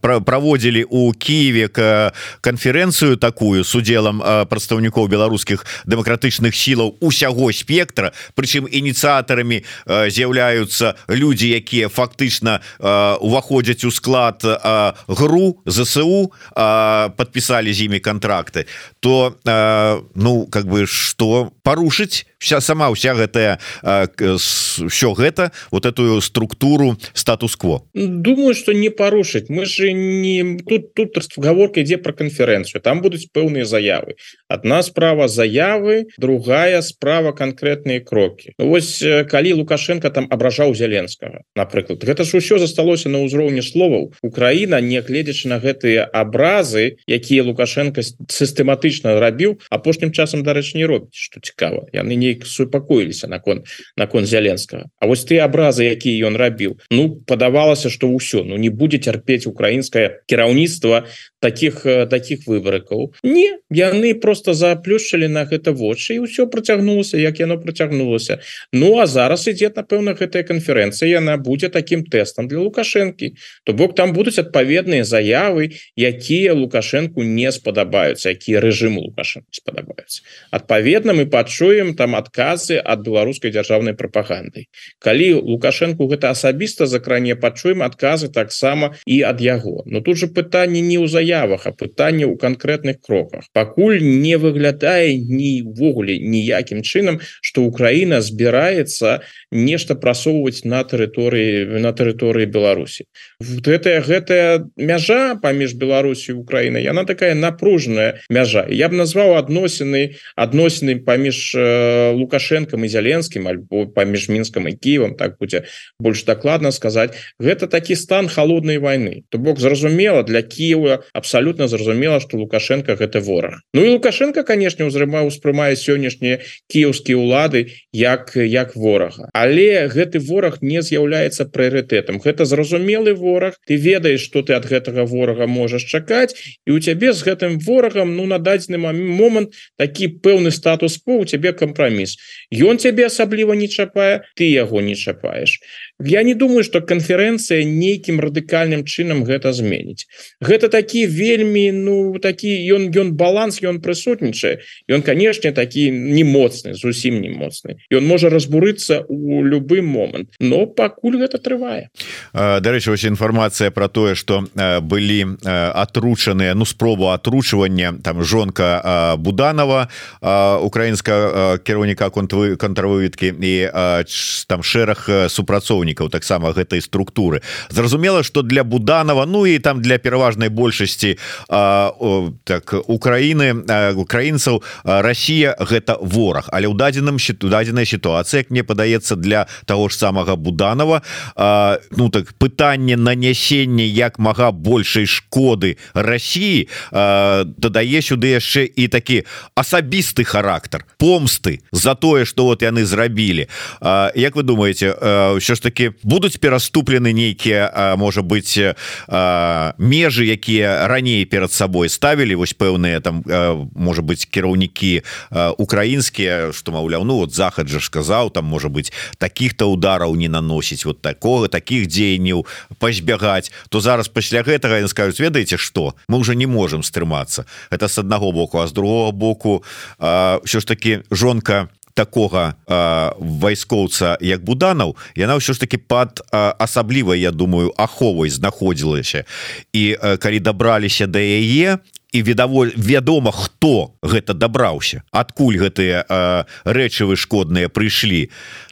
праводзілі у Киеве канферэнцыю такую с удзелам прадстаўнікоў беларускіх дэмакратычных сілаў усяго спектра прычым ініцыятарамі з'яўляюцца людзі якія фактычна уваходзяць у склад гру ЗСУ подпісалі з імі контракты то ну как бы что порушить вся сама вся гэтая все гэта вот эту структуру статус-кво. Думаю что не порушить. Мы же не тут тут разговорка ідзе про конференцию. Там будуць пэўныя заявы. Одна справа заявы другая справа конкретные кроки. Вось калі лукашенко там абражаў зяленскага напрыклад гэта ж усё засталося на ўзроўні словаў Украина не гледзячы на гэтыя абразы якія лукашенко сістэматычна рабіў апошнім часам дарэчы не робіць что цікава яны не неяк супакоіліся наконт наконт зяленскага А вось ты абразы якія ён рабіў Ну падавалася что ўсё Ну не будзе цярпець украінскае кіраўніцтва таких э, таких выбарыкаў не яны просто заплюшчылі на гэта вочы і ўсё працягнулася як яно працягнулася Ну а зараз ідзе напэўна гэтая канферэнцыя яна будзе таким тэстам для лукашэнкі то бок там будуць адпаведныя заявы якія лукашэнку не спадабаюцца якія рэжыму лукашэн спадабаюцца адпаведна мы пачуем там адказы ад беларускай дзяржаўнай прапаганды калі лукашэнку гэта асабіста закране пачуем адказы таксама і ад яго. Но тут же пытанне не ўзаем заявах а пытанне ў канкрэтных кроках. Пакуль не выглядае нівогуле ніякім чынам что Украіна збіраецца нешта прасоўваць на тэрыторыі на тэрыторыі Беларусі. Вот гэтая гэтая мяжа паміж Беларусій Украіна яна такая напружная мяжа. Я б назваў адносіны адносіны паміж э, лукашэнкам і зяленскім альбо паміж мінскам і Киевам так будзе больш дакладна сказаць гэта такі стан холоднай войны. То бок зразумела для Киева абсолютно зразумела что лукашенко гэта вораг. Ну і лукашенко конечно узрыма успрымае сённяшнія кіеўскія улады як як ворага. Але гэты вораг не з'яўляецца прыоритетом гэта зразумелы вораг. Ты ведаеш что ты от гэтага ворага можаш чакаць. І у цябе з гэтым ворагам ну на дадзены момант такі пэўны статус по у цябе кампраміс ён цябе асабліва не чапае ты яго не чапаеш Я не думаю что канферэнцыя нейкім радыкальным чынам гэта зменіць. Гэта такі вельмі ну такі ён ён баланс ён прысутнічае. Ён канешне такі не моцны зусім не моцны ён можа разбурыцца у любы момант но пакуль гэта трывае. Дарэчы вось інфармацыя про тое что былі атручаныя ну спробу атручвання там жонка буданова украінска кіраўніка контвы контрвыведкі і там шэраг супрацоўнікаў супрацоўнікаў таксама гэтай структуры. Зразумела что для буданова Ну і там для пераважнай большасці так Украіны украінцаў Росія гэта вораг але ў дадзеным счету дадзеная сітуацыя мне падаецца для того ж самага буданова Ну так пытанне нанясення як мага большай шкоды Росіі дадае сюды яшчэ і такі асабісты характар помсты за тое что вот яны зрабілі. Як вы думаете ўсё ж таки таки будуць пераступлены нейкія можа быть межы якія раней перад сабой ставілі вось пэўныя там может быть кіраўнікі украінскія что маўляў Ну вот захад же сказаў там может быть таких-то удараў не наносіць вот такого таких дзеянняў пазбягаць то зараз пасля гэтага я скажуць ведаеце что мы уже не можем стрымацца это с аднаго боку. А з другого боку все ж таки жонка такога вайскоўца як буданаў яна ўсё ж таки под асабліва Я думаю аховай знаходзілася. І калі дабраліся да яе і відаволь вядома хто гэта дабраўся адкуль гэтыя рэчывы шкодныя прыйшлі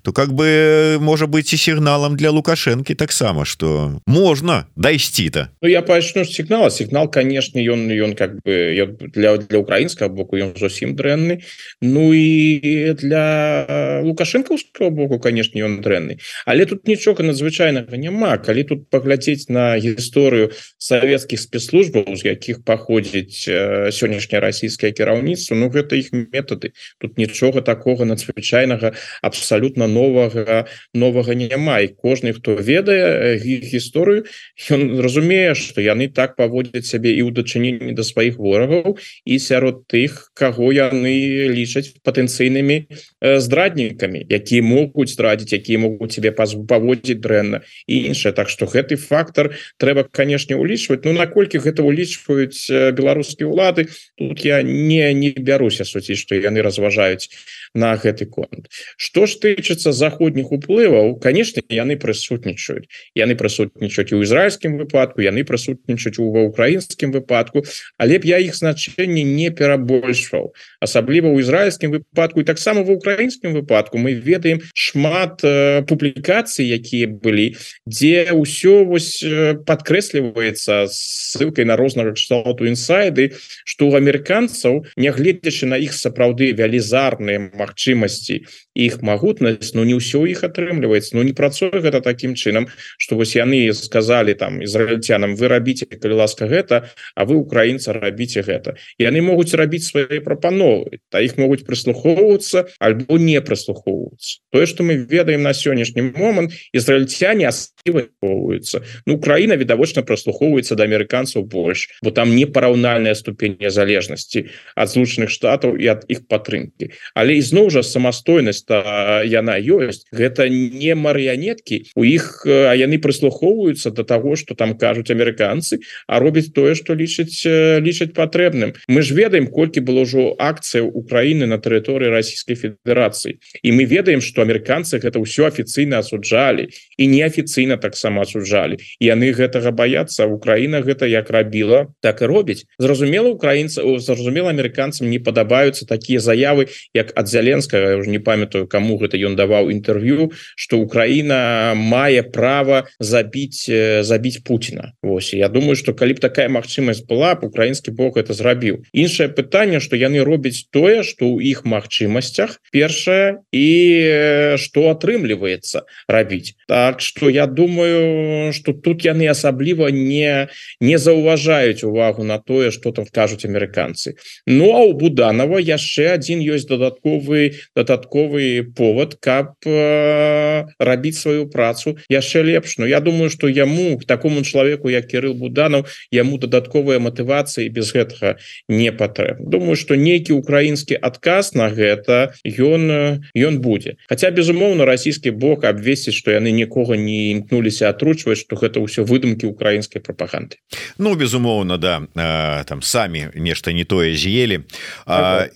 то как бы можа быть і сігналам для лукашэнкі таксама что можна дайсці-то. Ну я пачну сігнала. Сігнал конечно ён ён как бы для для украінскага боку ён зусім дрэнны. Ну і для лукашэнкаўского боку конечно ён дрэнны. Але тут нічога надзвычайнага няма. Калі тут паглядзець на гісторыю савецкіх спецслужбаў з якіх паходзіць бачыць э, сённяшняе расійскае кіраўніцтва? Ну гэта іх метады. Тут нічога такого надзвычайнага абсалютна новага новага няма. І кожны хто ведае іх гісторыю ён разумее что яны так паводзяць сябе і ў дачыненні да сваіх ворагаў і сярод тых каго яны лічаць патэнцыйнымі э, здраднікамі якія могуць здрадзіць якія могуць тебе паводзіць дрэнна і іншае. Так что гэты фактор трэба канешне улічваць. Ну наколькі гэта улічваюць беларусы беларускія улады тут я не не бяруся суціць что яны разважаюць на гэты конт. Что ж тычыцца заходніх уплываў конечно яны прысутнічаюць. Яны прысутнічаюць у ізраильскім выпадку яны прысутнічаюць ва украінскім выпадку але б я іх значэнне не перабольшваў. Асабліва ў ізраильскім выпадку і таксама в украінскім выпадку мы ведаем шмат э, публікацый якія былі дзе ўсё вось э, подкрэсліваецца ссылкой на рознага кшталту інсайт слайды что у амерыканцаў нягледзячы на іх сапраўды велізарныя магчымасці іх магутнасць ну, не ўсё іх атрымліваецца. Ну не працуе гэта таким чынам что вось яны сказали там ізраильцянам вы рабіце калі ласка гэта а вы украінца рабіце гэта яны могуць рабіць свае прапановы та іх могуць прыслухоўвацца альбо не прыслухоўвацца. Тое что мы ведаем на сённяшні момант ізраильцяне асваюцца Ну Украіна відавочна праслухоўваецца да амерыканцаў больш бо там непараўнальная ступень незалежнасці ад злучаных штатаў і ад іх падтрымки але ізноў жа самастойнасць яна ёсць гэта не марыянеткі у іх а яны прыслухоўваюцца до того что там кажуць амерыканцы а робіць тое что лічыць лічаць патрэбным мы ж ведаем колькі было ўжо акцыя Украіны на тэрыторыі Российской Федерации. І мы ведаем что амерыканцы гэта ўсё афіцыйна асуджалі і неафіцыйна таксама асуджалі яны гэтага баяцца Украіна гэта як рабіла так і робіць. Зразумела украінца зразумела амерыканцам не падабаюцца такія заявы як ад зяленскага уже не памятаю кому гэта ён даваў інтэрв'ю что Украіна мае право забіць забіць Путина. Вось я думаю что калі б такая магчымасць была б украінскі Бог это зрабіў іншае пытанне что яны робяць тое что у іх магчымасцях першае і что атрымліваецца рабіць Так что я думаю что тут яны асабліва не не заўважаюць увагу на тое что там кажуць амерыканцы Ну а у буданова яшчэ один ёсць дадатковы дадатковы повод каб э, рабіць сваю працу. Яшчэ лепш но я думаю что яму такому человеку як Кирилл буданов яму дадатковыя матывацыі без гэтага не патрэб думаю что нейкі украінскі адказ на гэта ён ён будзе. Хотя безумоўно расійскі бок абвесціць что яны нікога не імкнуліся атручваць что гэта ўсё выдумки украінскай прапаганды Ну безумоўно да. Там самі нешта не тое з'елі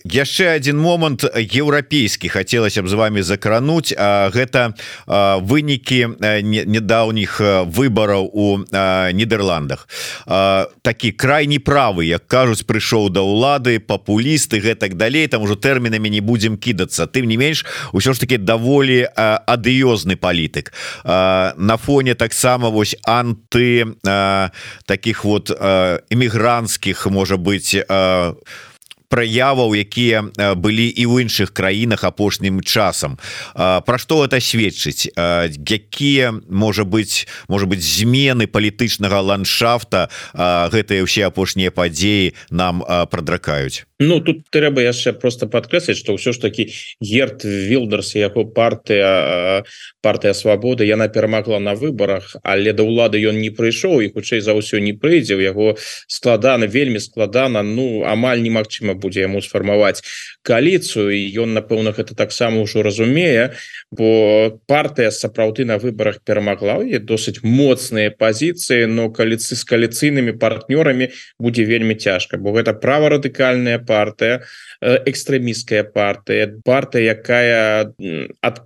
яшчэ один момант еўрапейскі хотелось б з вами закрануть гэта вынікі недаўніх выбораў у нідерландах такі крайні правы як кажуць прыйшоў да ўлады папулісты гэтак далей там ужо тэрмінамі не будзем кідацца. Тым не менш усё ж таки даволі адыёзны палітык. На фоне таксама вось анты таких вот эмігрантскіх можа быть у праяваў якія былі і ў іншых краінах апошнім часам. Пра што это сведчыць? Якія можа быть может быть змены палітычнага ландшафта гэтыя ўсе апошнія падзеі нам прадракаюць Ну тут трэба яшчэ просто падкрэсліць что ўсё ж таки герт вилдерс яго партыя партыя свабоды яна перамагла на выборах але да ўлады ён не прыйшоў і хутчэй за ўсё не прыйдзе у яго складана вельмі складана Ну амаль немагчыма будзе яму сфармаваць коаліцыю і ён напэўна гэта таксама ўжо разумее бо партыя сапраўды на выборах перамагла і досыць моцныя пазіцыі но каліцы з кааліцыйнымі партнёрамі будзе вельмі цяжка бо гэта права радыкальная партия партыя экстрэміская партыя партыя якая ад,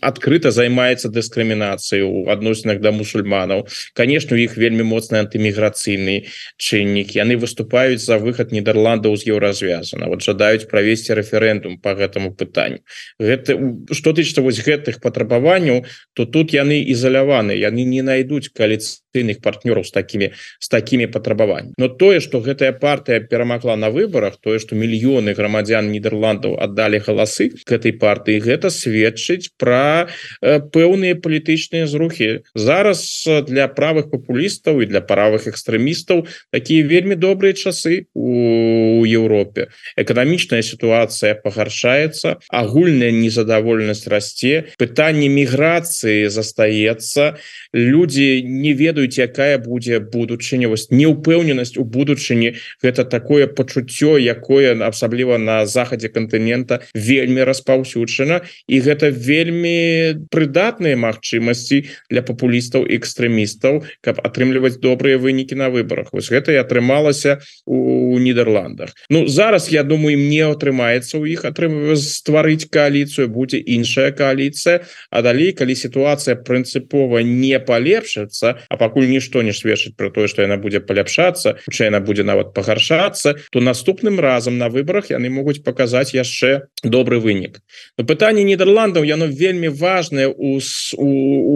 адкрыта займаецца дыскрымінацыяй у адносінах да мусульманаў конечно у іх вельмі моцны антыміграцыйны чыннік яны выступаюць за выхад нідерландаў з еўразвязана вот жадаюць правесці рэферэндум по гэтаму пытанню гэта что тычыцца вось гэтых патрабаванняў то тут яны ізаляваны яны не найдуць кааліцыйных партнёраў з такими з такими патрабаваннями но тое что гэтая партыя перамагла на выборах тое что мільёны грамадзян нідерландаў аддалі галасы к этой партыі гэта сведчыць про э, пэўныя палітычныя зрухи зараз для правых папулістаў і для правых экстрэмістаў такія вельмі добрыя часы у Еўропе. Эканамічная сітуацыя пагаршаецца агульная незадаволенасць расце пытанне міграцыі застаецца. Люди не ведаюць якая будзе будучыня. Вось неўпэўненасць у будучыні гэта такое пачуццё якое асабліва на захадзе кантынента вельмі распаўсюджана. І гэта вельмі прыдатныя магчымасці для папулістаў экстрэмістаў каб атрымліваць добрыя вынікі на выборах вось гэта і атрымалася у нідерландах Ну зараз я думаю мне атрымаецца у іх атрымва стварыць коаліцыю будзе іншая коаліцыя а далей калі сітуацыя прынцыпова не палепшыцца а пакуль нішто не сведчыць про тое что яна будзе паляпшацца яна будзе нават пагаршацца то наступным разам разам на выборах яны могуць паказаць яшчэ добры вынік. Но пытанне нідерландаў яно вельмі важное у,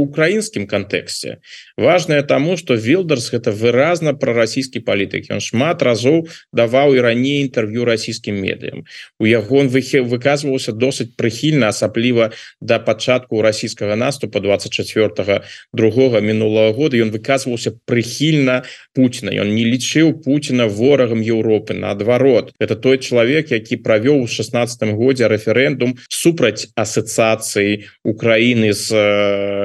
украінскім кантэксце. Важное тому что вилдерс это выразна прорасійскі палітык. Он шмат разоў даваў і раней інтэрв'ю расійскім медыям. У яго он выхе выказваўся досыць прыхільна асабліва до да пачатку расійскага наступа 24 другого мінулого года. Ён выказваўся прыхільна Путина он не лічыў Путина ворагам Еўропы наадварот это той чалавек які правёў у 16 годзе рэферэндум супраць асацыяцыі Украіны з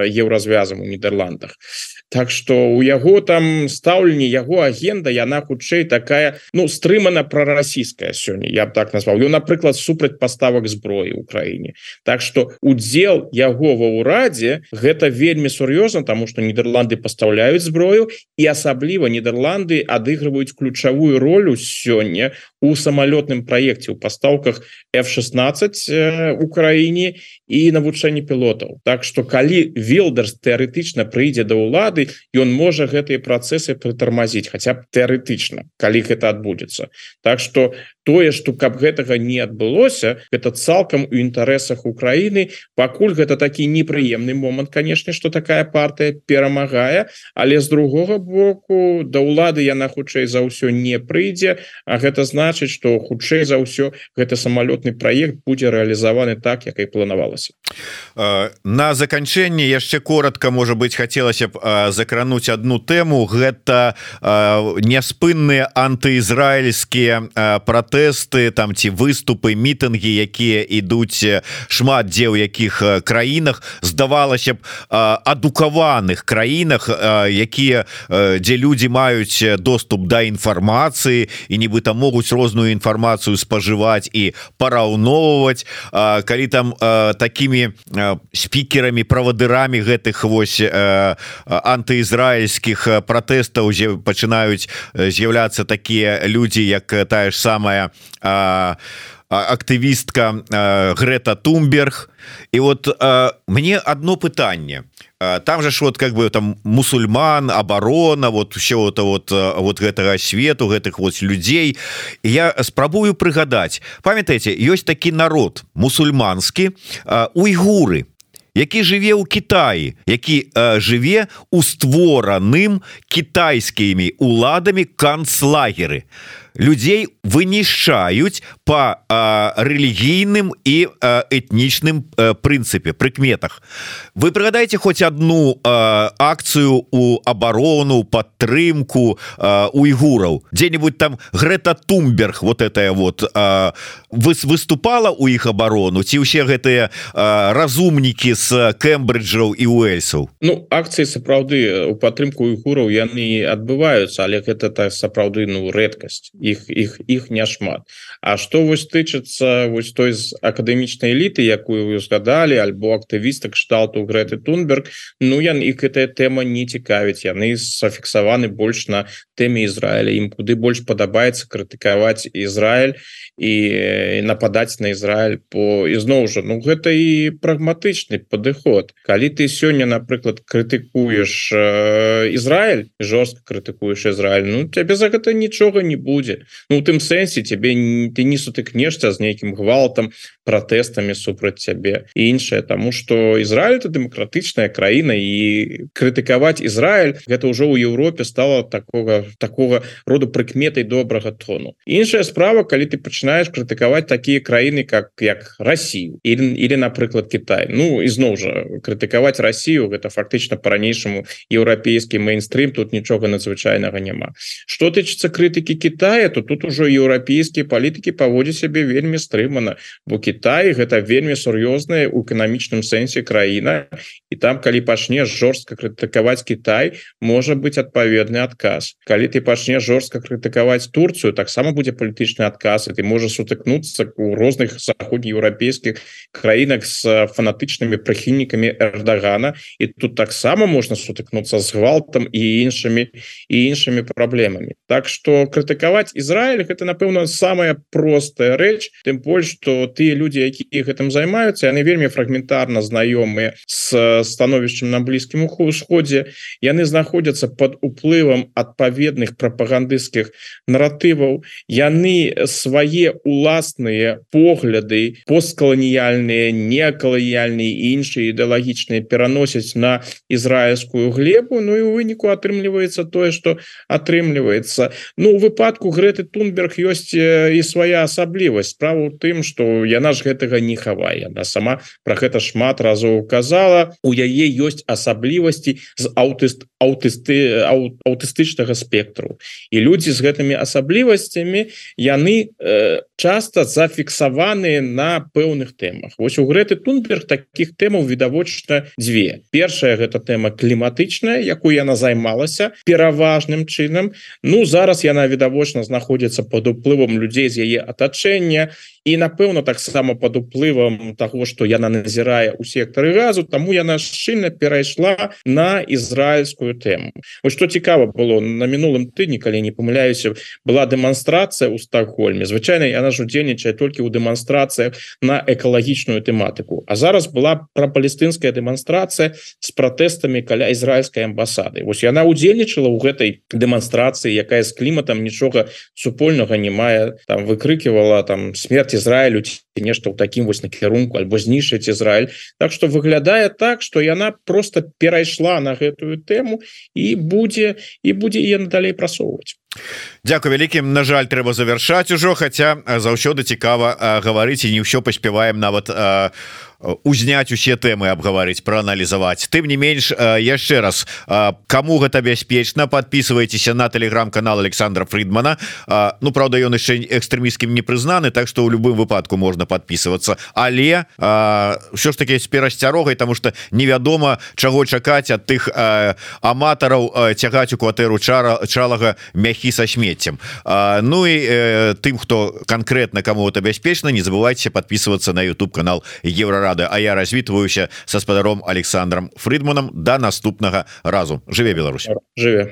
еўразвязам у Нідерландах Так что у яго там стаўленне яго агенда яна хутчэй такая ну стрымана прорасійская сёння я б так назвал ее напрыклад супраць поставак зброі ў краіне Так что удзел яго ва ўрадзе гэта вельмі сур'ёзна тому что нідерланды пастаўляюць зброю і асабліва нідерланды адыгрываюць ключавую ролю сёння у самалётным праекце у пастаўках f16 у краіне і навучэнні пілотаў Так что калі вилдерс тэарэтычна прыйдзе да ўлады ён можа гэтыя працэсы прытармазіць хотя б тэарэтычна калі гэта адбудзецца Так что тое что каб гэтага не адбылося это цалкам у інтарэсах Украіны. Пакуль гэта такі непрыемны момант конечно что такая партыя перамагае але з другога боку да ўлады яна хутчэй за ўсё не прыйдзе А гэта значыць что хутчэй за ўсё гэта самалётны проект будзе рэалізаваны так як і планавалася. На заканчэнне яшчэ коротко можа быть хацелася б закрануть одну тэму. Гэта няспынныя антыізраильскія пратэсты там ці выступы мітынги якія ідуць шмат дзе ў якіх краінах здавалася б адукаваных краінах якія дзе людзі маюць доступ да інфармацыі і нібыта могуць розную інфармацыю спажываць і параўноўваць. Калі там такими спікерамі правадырамі гэтых вось антыізраильскіх пратэстаў дзе пачынаюць з'яўляцца такія людзі як тая ж самая актывістка Грета Тумберг і вот мне одно пытанне там же ж вот как бы там мусульман оборона вот все это вот вот гэтага свету гэтых вот людзей. Я спрабую прыгадаць. Памятаеце ёсць такі народ мусульманскі уйгуры які жыве ў Китаі які э, жыве у створаным кітайскімі уладамі канцлагеры людзей вынішчаюць по рэлігійным і этнічным прынцыпе прыкметах вы прыгадайце хоць одну акцыю у абарону падтрымку уйгураў дзе-нибудь там Грета тумберг вот это вот вы выступала у іх абарону ці ўсе гэтыя разумнікі з кембриджаў і уэльсаў Ну акцыі сапраўды у падтрымку уйгураў яны адбываюцца але гэта так сапраўды ну рэдкасць іх іх іх няшмат А что вось тычыцца вось той з акадэмічнай эліты якую вы узгадалі альбо актывістак кшталту Грэты тунберг Ну ян іх гэтая тэма не цікавіць яны зафіксаваны больш на тэме Ізраіля ім куды больш падабаецца крытыкаваць Ізраиль і нападаць на Ізраиль по ізноў жа Ну гэта і прагматычны падыход калі ты сёння напрыклад крытыкуеш э, Ізраиль жорстка крытыкуеш Ізраиль Ну цябе за гэта нічога не будзе Ну у тым сэнсе тебе ты не сутыкнешься з нейкім гвалтам пратэстамі супраць цябе. І іншае тому что Ізраиль это дэмакратычная краіна і крытыкаваць Ізраиль гэта ўжо ў Еўропе стала такого такого роду прыкметай добрага тону. Іншая справа калі ты пачынаешь крытыкаваць такія краіны как як Россию или или напрыклад Китай Ну ізноў жа крытыкаваць Россию гэта фактычна по-ранейшаму еўрапейскі мейнстрим тут нічога надзвычайнага няма. Что тычыцца крытыкі Китая то тут ужо еўрапейскія палітыкі паводзяць сябе вельмі стрымана бо Китай гэта вельмі сур'ёзная у эканамічным сэнсе краіна і там калі пачне жорстка крытыкаваць Китай можа быть адпаведны адказ. Калі ты пачнеш жорстка крытыкаваць Турцию таксама будзе палітычны адказ і ты можа сутыкнуцца у розных заходнееўрапейскіх краінах з фанатычнымі прыхільнікамі эрдагана і тут таксама можна сутыкнуцца з гвалтам і іншымі і іншымі праблемамі. Так что крытыкаваць Ізраиль это напэўна самая простая рэч тым больш что тыя люди якія гэтым займаюцца яны вельмі фрагментарна знаёмыя с становішчам на блізкім усходзе яны знаходзяцца под уплывам адпаведных прапагандысцкіх наратываў яны свае уласныя погляды посткаланіяльныя некаланіяльныя іншыя ідэалагічныя пераносяць на ізраильскую глебу. Ну і у выніку атрымліваецца тое что атрымліваецца Ну выпадку Грэты Тунберг ёсць і свая асаблівасць. Справа у тым что яна ж гэтага не хавае. Она сама про гэта шмат разоў казала. У яе ёсць асаблівасці з аўтыст аўтысты аўтыстычнага спектру. І людзі з гэтымі асаблівасцямі яны э, часто зафіксаваныя на пэўных тэмах. Вось у Грэты Тунберг таких тэмаў відавочна дзве. Першая гэта тэма кліматычная якую яна займалася пераважным чынам. Ну зараз яна відавочна знаходзіцца под уплывам людзей з яе атачэння і напэўна таксама под уплывам того что яна назірае у сектары газу тому яна шчыльна перайшла на ізраильскую тэму. Вот что цікава было на мінулым тыдні калі не памыляюся была дэманстрацыя у стахольме звычайна яна ж удзельнічае толькі ў дэманстрацыях на экалагічную тэматыку. А зараз была про палестынская дэманстрацыя с пратэстамі каля ізраильской амбасады. Вось яна удзельнічала ў гэтай дэманстрацыі якая з кліматам нічога супольнага не мае там выкрыкивала там смерти Ізраилю ці нешта ў такім вось накірунку альбо знішчыць Ізраиль Так что выглядае так что яна просто перайшла на гэтую тэму і будзе і будзе е надалей прасоўваць Дякую вялікім На жаль трэба завяршаць ужо Хаця заўсёды цікава гаварыць і не ўсё паспяваем нават а, узняць усе тэмы абгаварыць прааналізаваць тым не менш яшчэ раз кому гэта бяспечна подписывайтеся на телеграм-канал Александра Фридмана Ну правда ён яшчэ экстрэміскім не прызнаны Так что у любым выпадку можна подписываться але ўсё ж таки с перасцярогай тому что невядома чаго чакаць ад тых аматараў цягаць у кватэру чара чалага мяхі са смеццем. Ну і тым хто конкретно кому это бяспечна не забывайте подписываться на YouTube канал еврорад рады А я развітваюся са спадаром Александром Фридманом до наступнага разу. Жыве Беларусь. Жыве